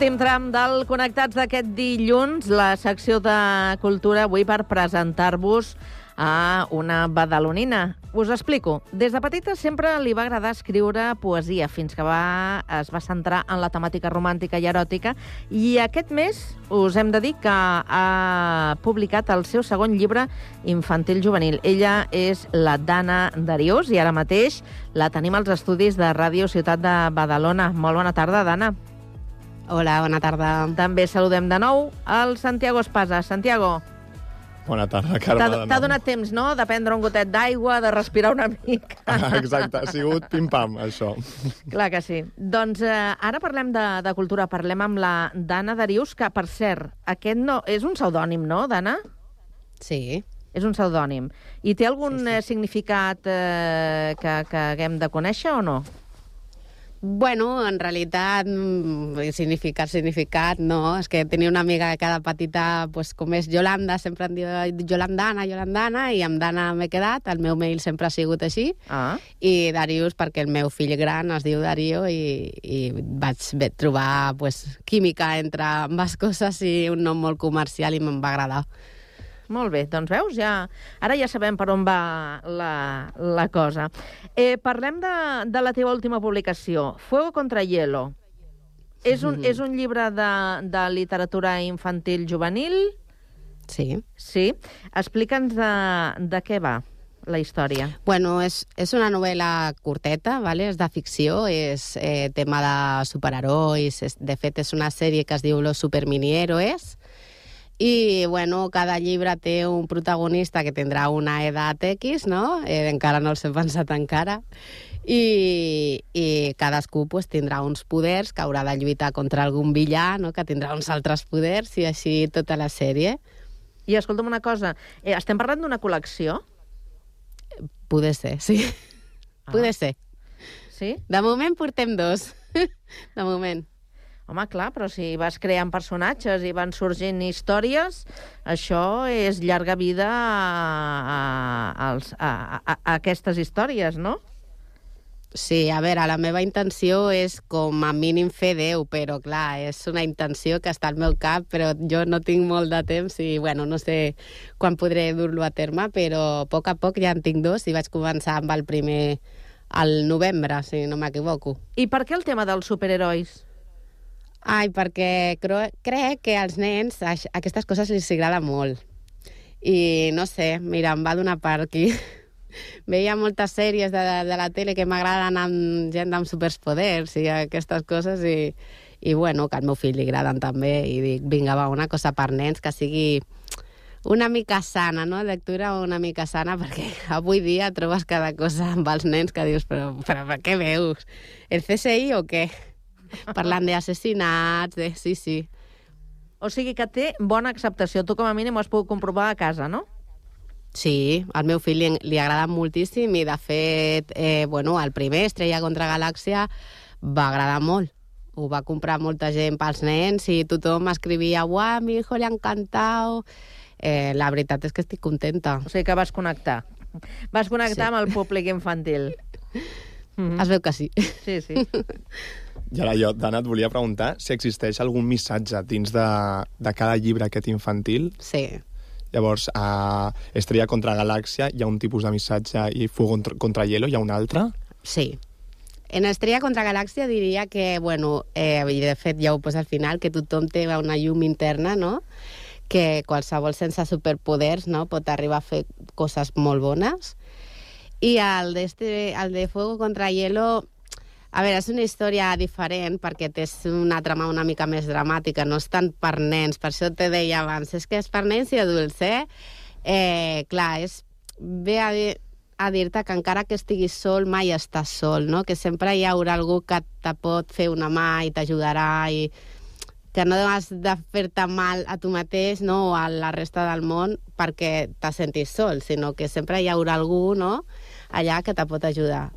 Últim tram del Connectats d'aquest dilluns, la secció de cultura avui per presentar-vos a una badalonina. Us explico. Des de petita sempre li va agradar escriure poesia, fins que va, es va centrar en la temàtica romàntica i eròtica, i aquest mes us hem de dir que ha publicat el seu segon llibre infantil juvenil. Ella és la Dana Darius, i ara mateix la tenim als estudis de Ràdio Ciutat de Badalona. Molt bona tarda, Dana. Hola, bona tarda. També saludem de nou al Santiago Espasa. Santiago, Bona tarda, Carme. t'ha donat temps, no?, de prendre un gotet d'aigua, de respirar una mica. Ah, Exacte, ha sigut pim-pam, això. Clar que sí. Doncs eh, ara parlem de, de cultura, parlem amb la Dana Darius, que, per cert, aquest no... És un pseudònim, no, Dana? Sí. És un pseudònim. I té algun sí, sí. significat eh, que, que haguem de conèixer o no? Bueno, en realitat, mm, significat, significat, no. És que tenia una amiga que cada petita, pues, com és Yolanda, sempre em diu Yolandana, Yolandana, i amb Dana m'he quedat. El meu mail sempre ha sigut així. Ah. I Darius, perquè el meu fill gran es diu Darío i, i vaig trobar pues, química entre ambes coses i un nom molt comercial i me'n va agradar. Molt bé, doncs veus, ja, ara ja sabem per on va la, la cosa. Eh, parlem de, de la teva última publicació, Fuego contra hielo. És un, és un llibre de, de literatura infantil juvenil? Sí. Sí. Explica'ns de, de què va la història. Bueno, és, és una novel·la curteta, vale? és de ficció, és eh, tema de superherois, és, de fet és una sèrie que es diu Los Superminieroes, i bueno, cada llibre té un protagonista que tindrà una edat X, no? Eh, encara no els he pensat encara. I, i cadascú pues, tindrà uns poders que haurà de lluitar contra algun villà, no? que tindrà uns altres poders, i així tota la sèrie. I escolta'm una cosa, eh, estem parlant d'una col·lecció? Poder ser, sí. Ah. Poder ser. Sí? De moment portem dos. De moment. Home, clar, però si vas creant personatges i van sorgint històries, això és llarga vida a, a, a, a, a aquestes històries, no? Sí, a veure, la meva intenció és com a mínim fer 10, però clar, és una intenció que està al meu cap, però jo no tinc molt de temps i, bueno, no sé quan podré dur-lo a terme, però a poc a poc ja en tinc dos i vaig començar amb el primer al novembre, si no m'equivoco. I per què el tema dels superherois? Ai, perquè crec que als nens aquestes coses els agrada molt. I no sé, mira, em va donar per aquí. Veia moltes sèries de, de la tele que m'agraden amb gent amb superpoders i aquestes coses i, i bueno, que al meu fill li agraden també i dic, vinga, va, una cosa per nens que sigui una mica sana, no? Lectura una mica sana, perquè avui dia trobes cada cosa amb els nens que dius, però, però per què veus? El CSI o què? Parlant d'assassinats, de... sí, sí. O sigui que té bona acceptació. Tu com a mínim ho has pogut comprovar a casa, no? Sí, al meu fill li, li agrada moltíssim i, de fet, eh, bueno, el primer, Estrella contra Galàxia, va agradar molt. Ho va comprar molta gent pels nens i tothom escrivia «Uau, a mi hijo le ha encantado». Eh, la veritat és que estic contenta. O sigui que vas connectar. Vas connectar Sí. amb el públic infantil. Es veu que sí. Sí, sí. I ara jo, Dana, et volia preguntar si existeix algun missatge dins de, de cada llibre aquest infantil. Sí. Llavors, a Estrella contra Galàxia hi ha un tipus de missatge i Fuego contra, Hielo hi ha un altre? Sí. En Estrella contra Galàxia diria que, bueno, eh, i de fet ja ho posa al final, que tothom té una llum interna, no?, que qualsevol sense superpoders no, pot arribar a fer coses molt bones. I el, este, el de Fuego contra Hielo, a veure, és una història diferent perquè té una trama una mica més dramàtica, no és tant per nens, per això te deia abans, és que és per nens i adults, eh? eh clar, és, ve a dir, a dir-te que encara que estiguis sol, mai estàs sol, no? Que sempre hi haurà algú que te pot fer una mà i t'ajudarà i que no has de fer-te mal a tu mateix no? o a la resta del món perquè te sentis sol, sinó que sempre hi haurà algú no? allà que te pot ajudar.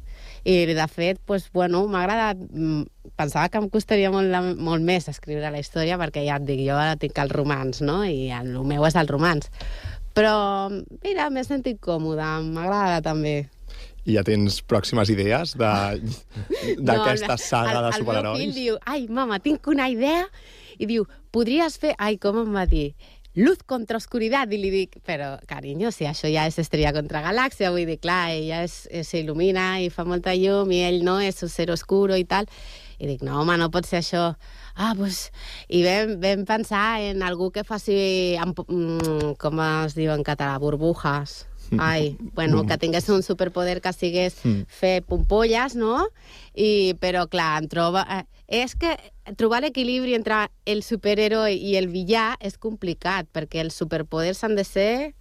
I, de fet, pues, bueno, m'ha agradat... mm, Pensava que em costaria molt, la- molt més escriure la història, perquè ja et dic, jo ara tinc el romans, no? I el, el meu és el romans. Però, mira, m'he sentit còmoda, m'agrada també. I ja tens pròximes idees de- d'aquesta saga de el, El meu superherois? fill diu, ai, mama, tinc una idea, i diu, podries fer... Ai, com em va dir? Luz contra oscuridad, i li dic, però, carinyo, si això ja és estrella contra galàxia, vull dir, clar, ella es- s'il·lumina i fa molta llum, i ell no, és un ser oscuro i tal. I dic, no, home, no pot ser això. Ah, doncs... I vam, vam pensar en algú que faci, amb, mm, com es diu en català, burbujas. Ai, bueno, que tingués un superpoder que sigués Mm. fer pompolles, no? I, però, clar, em troba... Eh, és que trobar l'equilibri entre el superheroi i el villà és complicat, perquè els superpoders han de ser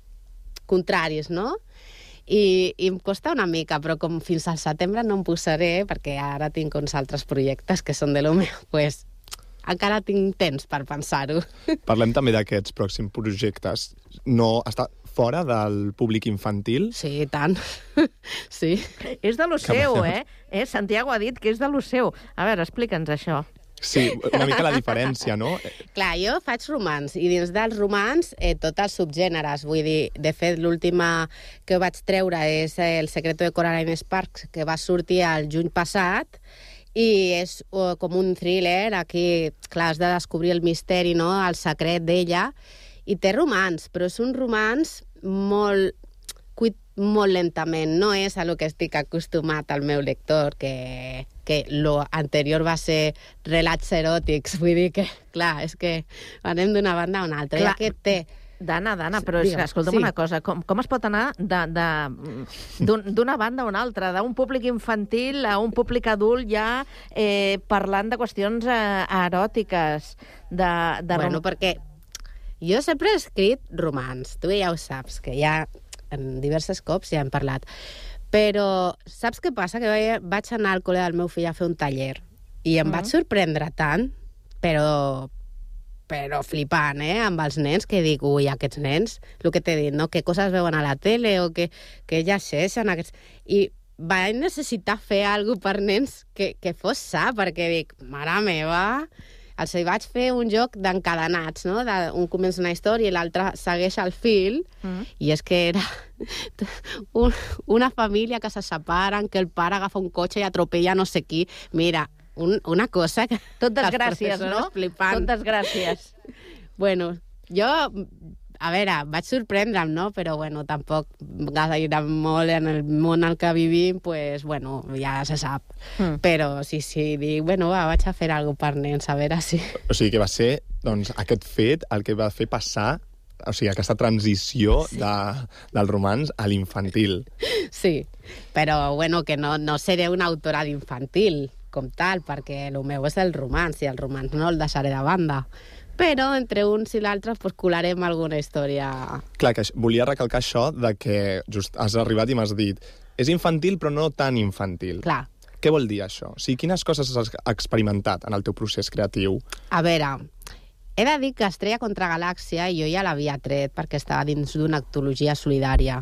contraris, no? I, i em costa una mica, però com fins al setembre no em posaré, perquè ara tinc uns altres projectes que són de lo meu, pues, encara tinc temps per pensar-ho. Parlem també d'aquests pròxims projectes. No està fora del públic infantil? Sí, tant. sí. És de lo Que seu, eh? eh? Santiago ha dit que és de lo seu. A veure, explica'ns això. Sí, una mica la diferència, no? Clar, jo faig romans, i dins dels romans eh, tots els subgèneres. Vull dir, de fet, l'última que vaig treure és El secreto de Coraline Sparks, que va sortir el juny passat, i és uh, com un thriller, aquí, clar, has de descobrir el misteri, no?, el secret d'ella, i té romans, però és un romans molt cuit molt lentament. No és a lo que estic acostumat al meu lector, que, que lo anterior va ser relats eròtics. Vull dir que, clar, és que anem d'una banda a una altra. Clar. I aquest té... Dana, Dana, però és que, Digue'm, escolta'm sí. una cosa, com, com es pot anar d'una banda a una altra, d'un públic infantil a un públic adult ja eh, parlant de qüestions eh, eròtiques, de... de bueno, rom- perquè jo sempre he escrit romans, tu ja ho saps, que ja en diverses cops ja hem parlat. Però saps què passa? Que vaig, anar al col·le del meu fill a fer un taller i em Mm. vaig sorprendre tant, però però flipant, eh, amb els nens, que dic, ui, aquests nens, el que t'he dit, no? que coses veuen a la tele o que, que llegeixen aquests... I vaig necessitar fer alguna per nens que, que fos sa, perquè dic, mare meva, els hi vaig fer un joc d'encadenats, no? De, un comença una història i l'altre segueix el fil, Mm. i és que era un, una família que se separen, que el pare agafa un cotxe i atropella no sé qui. Mira, un, una cosa que... Tot desgràcies, no? Flipant. Tot desgràcies. Bueno, jo, a veure, vaig sorprendre'm, no? Però, bueno, tampoc gaire molt en el món al que vivim, pues, bueno, ja se sap. Mm. Però sí, sí, dic, bueno, va, vaig a fer alguna per nens, a veure si... O sigui que va ser doncs, aquest fet el que va fer passar o sigui, aquesta transició sí. de, del romans a l'infantil. Sí, però, bueno, que no, no seré una autora d'infantil, com tal, perquè el meu és el romans, i el romans no el deixaré de banda. Però entre uns i l'altre pues, colarem alguna història... Clar, que volia recalcar això de que just has arribat i m'has dit és infantil però no tan infantil. Clar. Què vol dir això? O sigui, quines coses has experimentat en el teu procés creatiu? A veure, he de dir que Estrella contra Galàxia jo ja l'havia tret perquè estava dins d'una actologia solidària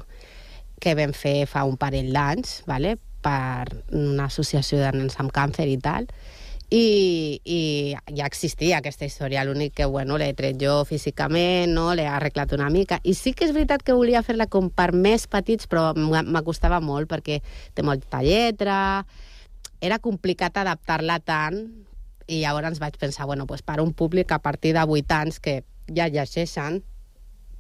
que vam fer fa un parell d'anys, vale? per una associació de nens amb càncer i tal, i, i ja existia aquesta història, l'únic que, bueno, l'he tret jo físicament, no? l'he arreglat una mica, i sí que és veritat que volia fer-la com per més petits, però m'acostava molt perquè té molta lletra, era complicat adaptar-la tant, i llavors vaig pensar, bueno, pues per un públic a partir de 8 anys que ja llegeixen,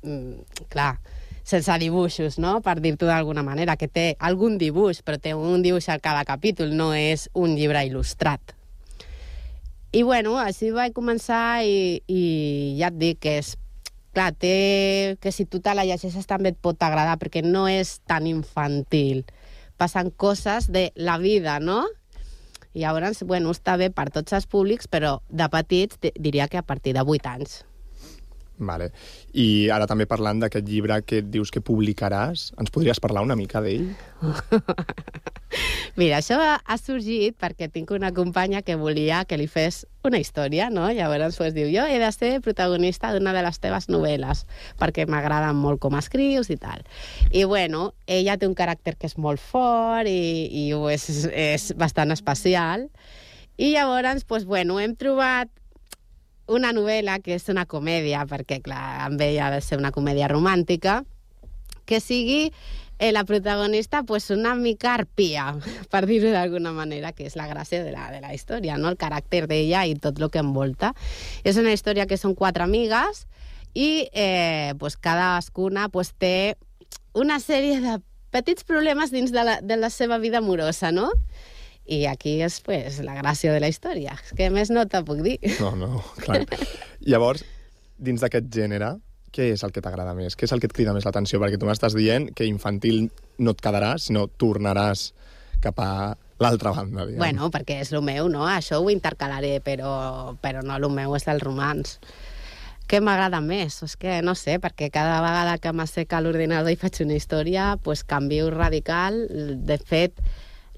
mm, clar, sense dibuixos, no?, per dir-t'ho d'alguna manera, que té algun dibuix, però té un dibuix a cada capítol, no és un llibre il·lustrat. I bueno, així vaig començar i, i ja et dic que és clar, té, que si tu te la llegeixes també et pot agradar perquè no és tan infantil. Passen coses de la vida, no? I llavors, bueno, està bé per tots els públics, però de petits di- diria que a partir de 8 anys. Vale. I ara també parlant d'aquest llibre que dius que publicaràs, ens podries parlar una mica d'ell? Mira, això ha, sorgit perquè tinc una companya que volia que li fes una història, no? Llavors pues, diu, jo he de ser protagonista d'una de les teves novel·les, perquè m'agraden molt com escrius i tal. I bueno, ella té un caràcter que és molt fort i, i és, és bastant especial. I llavors, pues, bueno, hem trobat una novel·la que és una comèdia, perquè, clar, amb ella ha de ser una comèdia romàntica, que sigui eh, la protagonista pues una mica arpia, per dir-ho d'alguna manera, que és la gràcia de la, de la història, no? el caràcter d'ella i tot el que envolta. És una història que són quatre amigues i eh, pues cadascuna pues, té una sèrie de petits problemes dins de la, de la seva vida amorosa, no? I aquí és pues, la gràcia de la història. És que més no te puc dir. No, no, clar. Llavors, dins d'aquest gènere, què és el que t'agrada més? Què és el que et crida més l'atenció? Perquè tu m'estàs dient que infantil no et quedaràs, sinó tornaràs cap a l'altra banda, diguem. Bueno, perquè és el meu, no? Això ho intercalaré, però, però no, el meu és el romans. Què m'agrada més? És que no sé, perquè cada vegada que m'asseca l'ordinador i faig una història, pues canvio radical. De fet,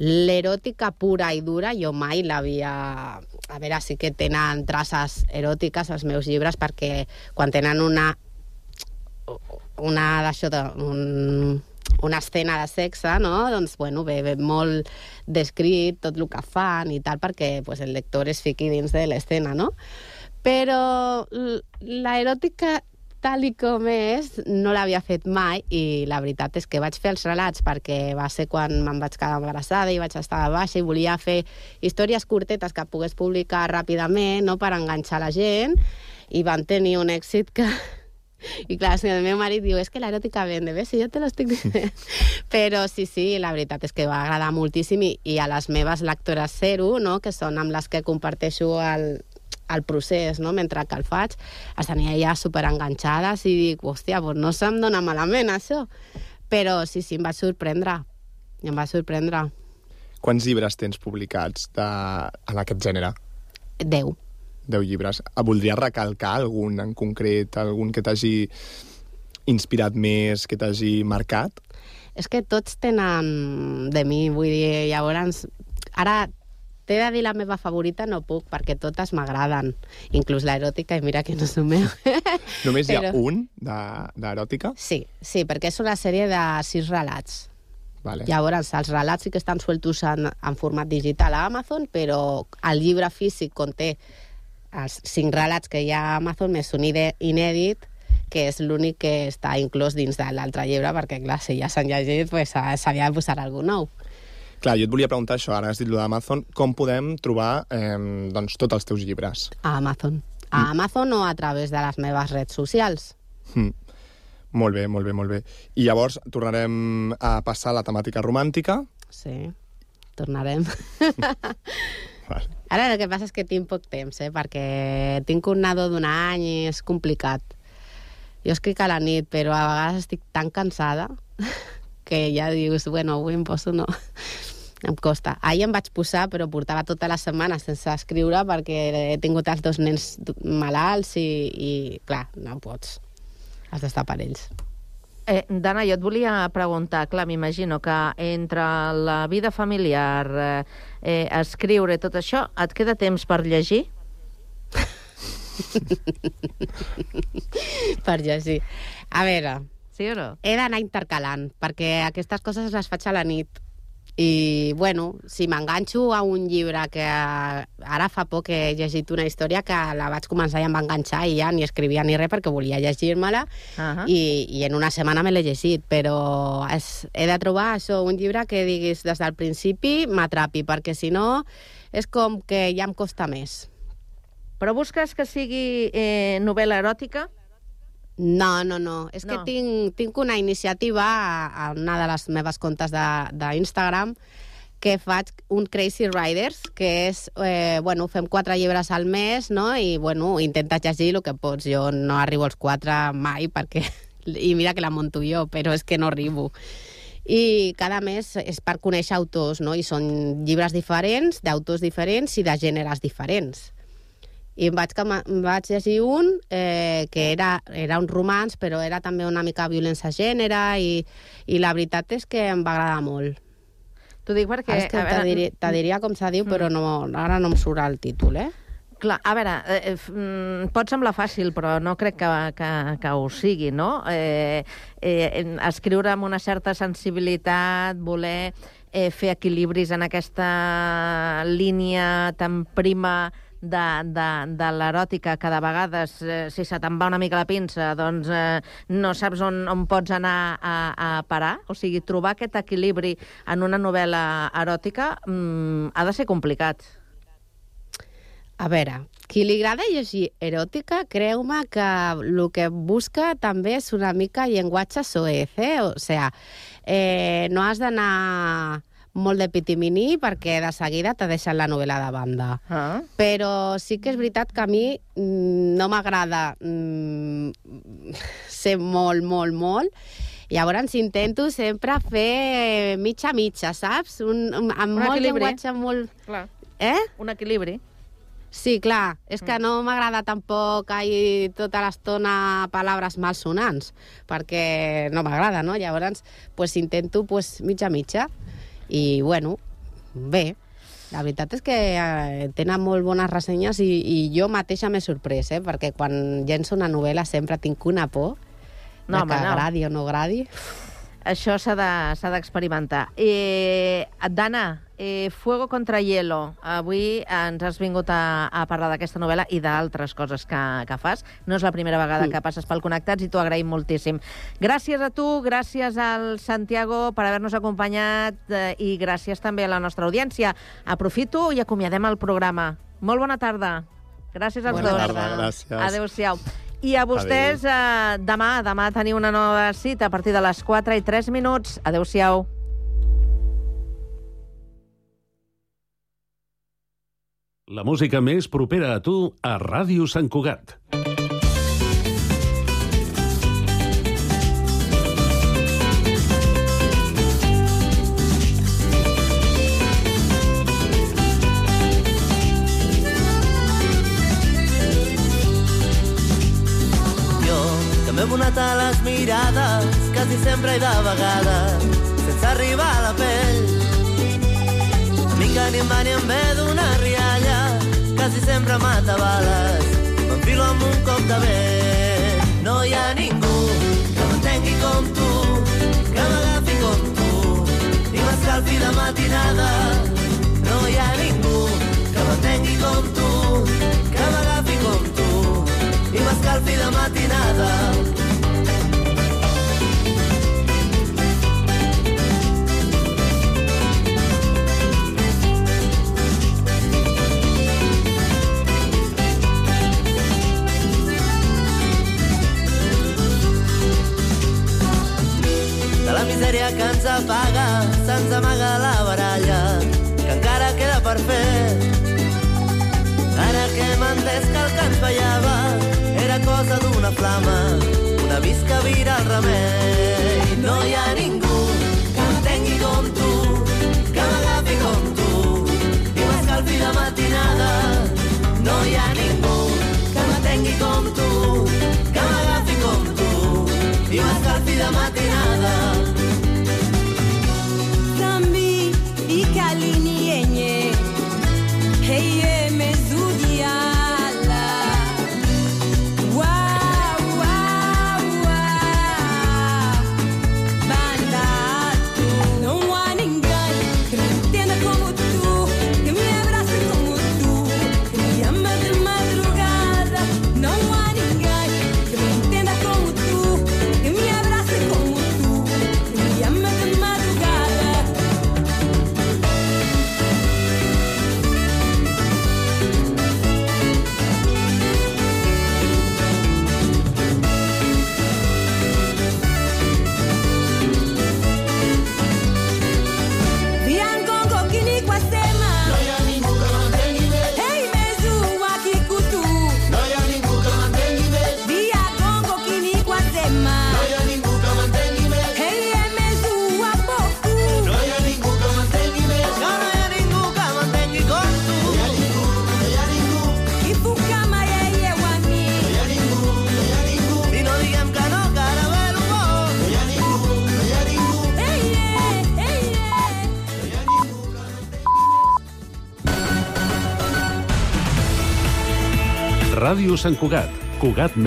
l'eròtica pura i dura jo mai l'havia... A veure, sí que tenen traces eròtiques als meus llibres perquè quan tenen una una d'això de, un, una escena de sexe, no? doncs, bueno, ve, ve molt descrit tot el que fan i tal, perquè pues, el lector es fiqui dins de l'escena, no? Però l- la eròtica tal i com és, no l'havia fet mai i la veritat és que vaig fer els relats perquè va ser quan me'n vaig quedar embarassada i vaig estar de baixa i volia fer històries curtetes que pogués publicar ràpidament no per enganxar la gent i van tenir un èxit que i clar, si el meu marit diu, és que l'eròtica vende, bé, si jo te l'estic dient. Però sí, sí, la veritat és que va agradar moltíssim i, i a les meves lectores zero, no?, que són amb les que comparteixo el, el procés, no?, mentre que el faig, estan ja superenganxades i dic, hòstia, doncs no se'm dona malament, això. Però sí, sí, em va sorprendre. Em va sorprendre. Quants llibres tens publicats de... en aquest gènere? Deu. 10 llibres. Ah, Voldries recalcar algun en concret, algun que t'hagi inspirat més, que t'hagi marcat? És que tots tenen de mi, vull dir, llavors... Ara t'he de dir la meva favorita, no puc, perquè totes m'agraden. Inclús l'eròtica, i mira que no és el meu. Només hi ha Però- un de- d'eròtica? Sí, sí, perquè és una sèrie de sis relats. Vale. Llavors, els relats sí que estan sueltos en, en format digital a Amazon, però el llibre físic conté els cinc relats que hi ha a Amazon més un inèdit que és l'únic que està inclòs dins de l'altre llibre, perquè, clar, si ja s'han llegit, pues, s'havia de posar alguna nou. Clar, jo et volia preguntar això, ara has dit lo d'Amazon, com podem trobar eh, doncs, tots els teus llibres? A Amazon. A Amazon o a través de les meves redes socials. Hm. Molt bé, molt bé, molt bé. I llavors tornarem a passar a la temàtica romàntica. Sí, tornarem. Ara el que passa és que tinc poc temps, eh? perquè tinc un nadó d'un any i és complicat. Jo escric a la nit, però a vegades estic tan cansada que ja dius, bueno, avui em poso, no. Em costa. Ahir em vaig posar, però portava tota la setmana sense escriure perquè he tingut els dos nens malalts i, i clar, no pots. Has d'estar per ells. Eh, Dana, jo et volia preguntar, clar, m'imagino que entre la vida familiar, eh, eh, escriure, tot això, et queda temps per llegir? per llegir. A veure... Sí o no? He d'anar intercalant, perquè aquestes coses les faig a la nit. I, bueno, si m'enganxo a un llibre que ara fa poc he llegit una història que la vaig començar i em va enganxar i ja ni escrivia ni res perquè volia llegir-me-la Ahà. i, i en una setmana me l'he llegit, però és, he de trobar això, un llibre que diguis des del principi m'atrapi, perquè si no és com que ja em costa més. Però busques que sigui eh, novel·la eròtica? No, no, no. És que No. tinc, tinc una iniciativa a, a una de les meves comptes de- d'Instagram que faig un Crazy Riders, que és, eh, bueno, fem quatre llibres al mes, no?, i, bueno, intentes llegir el que pots. Jo no arribo als quatre mai, perquè... I mira que la monto jo, però és que no arribo. I cada mes és per conèixer autors, no?, i són llibres diferents, d'autors diferents i de gèneres diferents. I em vaig, em vaig llegir un eh, que era, era un romans, però era també una mica violència gènere i, i la veritat és que em va agradar molt. T'ho dic perquè... Ara és que te, veure, diria, te diria com se diu, però no, ara no em surt el títol, eh? Clar, a veure, eh, f- mm, pot semblar fàcil, però no crec que, que, que ho sigui, no? Eh, eh, escriure amb una certa sensibilitat, voler eh, fer equilibris en aquesta línia tan prima de, de, de l'eròtica, que de vegades, eh, si se te'n va una mica la pinça, doncs eh, no saps on, on pots anar a, a parar. O sigui, trobar aquest equilibri en una novel·la eròtica mm, ha de ser complicat. A veure, qui li agrada llegir eròtica, creu-me que el que busca també és una mica llenguatge soez, eh? O sea, eh, no has d'anar molt de pitiminí perquè de seguida te deixen la novel·la de banda. Ah. Però sí que és veritat que a mi mm, no m'agrada mm, ser molt, molt, molt, Llavors intento sempre fer mitja-mitja, saps? Un, un, amb Un molt equilibri. llenguatge molt... Clar. Eh? Un equilibri. Sí, clar, és que no m'agrada tampoc ahir tota l'estona paraules malsonants, perquè no m'agrada, no? Llavors, pues, intento pues, mitja-mitja. I, bueno, bé, la veritat és que eh, tenen molt bones ressenyes i, i jo mateixa m'he sorprès, eh? perquè quan llenço una novel·la sempre tinc una por No, de home, que no. agradi o no agradi. Això s'ha de- d'experimentar. Eh, Dana, eh, Fuego contra hielo. Avui ens has vingut a, a parlar d'aquesta novel·la i d'altres coses que, que fas. No és la primera vegada que passes pel Connectats i t'ho agraïm moltíssim. Gràcies a tu, gràcies al Santiago per haver-nos acompanyat eh, i gràcies també a la nostra audiència. Aprofito i acomiadem el programa. Molt bona tarda. Gràcies als Bona dos. tarda, gràcies. Adéu-siau. I a vostès, eh, demà, demà teniu una nova cita a partir de les 4 i 3 minuts. Adéu-siau. La música més propera a tu a Ràdio Sant Cugat. Abonat a les mirades, quasi sempre i de vegades, sense arribar a la pell. A mi que ni em va ni em ve d'una quasi sempre mata bales, m'enfilo amb un cop de vent. No hi ha ningú que m'entengui com tu, que m'agafi com tu, i m'escalfi de matinada. No hi ha ningú que m'entengui com tu, que m'agafi com tu, i m'escalfi de matinada. Misèria que ens apaga, se'ns amaga la baralla, que encara queda per fer. Ara que hem entès que el que ens fallava era cosa d'una flama, un avís que vira el remei. No hi ha ningú que m'entengui com tu, que m'agafi com tu, i m'escalfi de matinada. No hi ha ningú que m'entengui com tu, que m'agafi com tu, i m'escalfi de matinada. Ràdio Sant Cugat. Cugat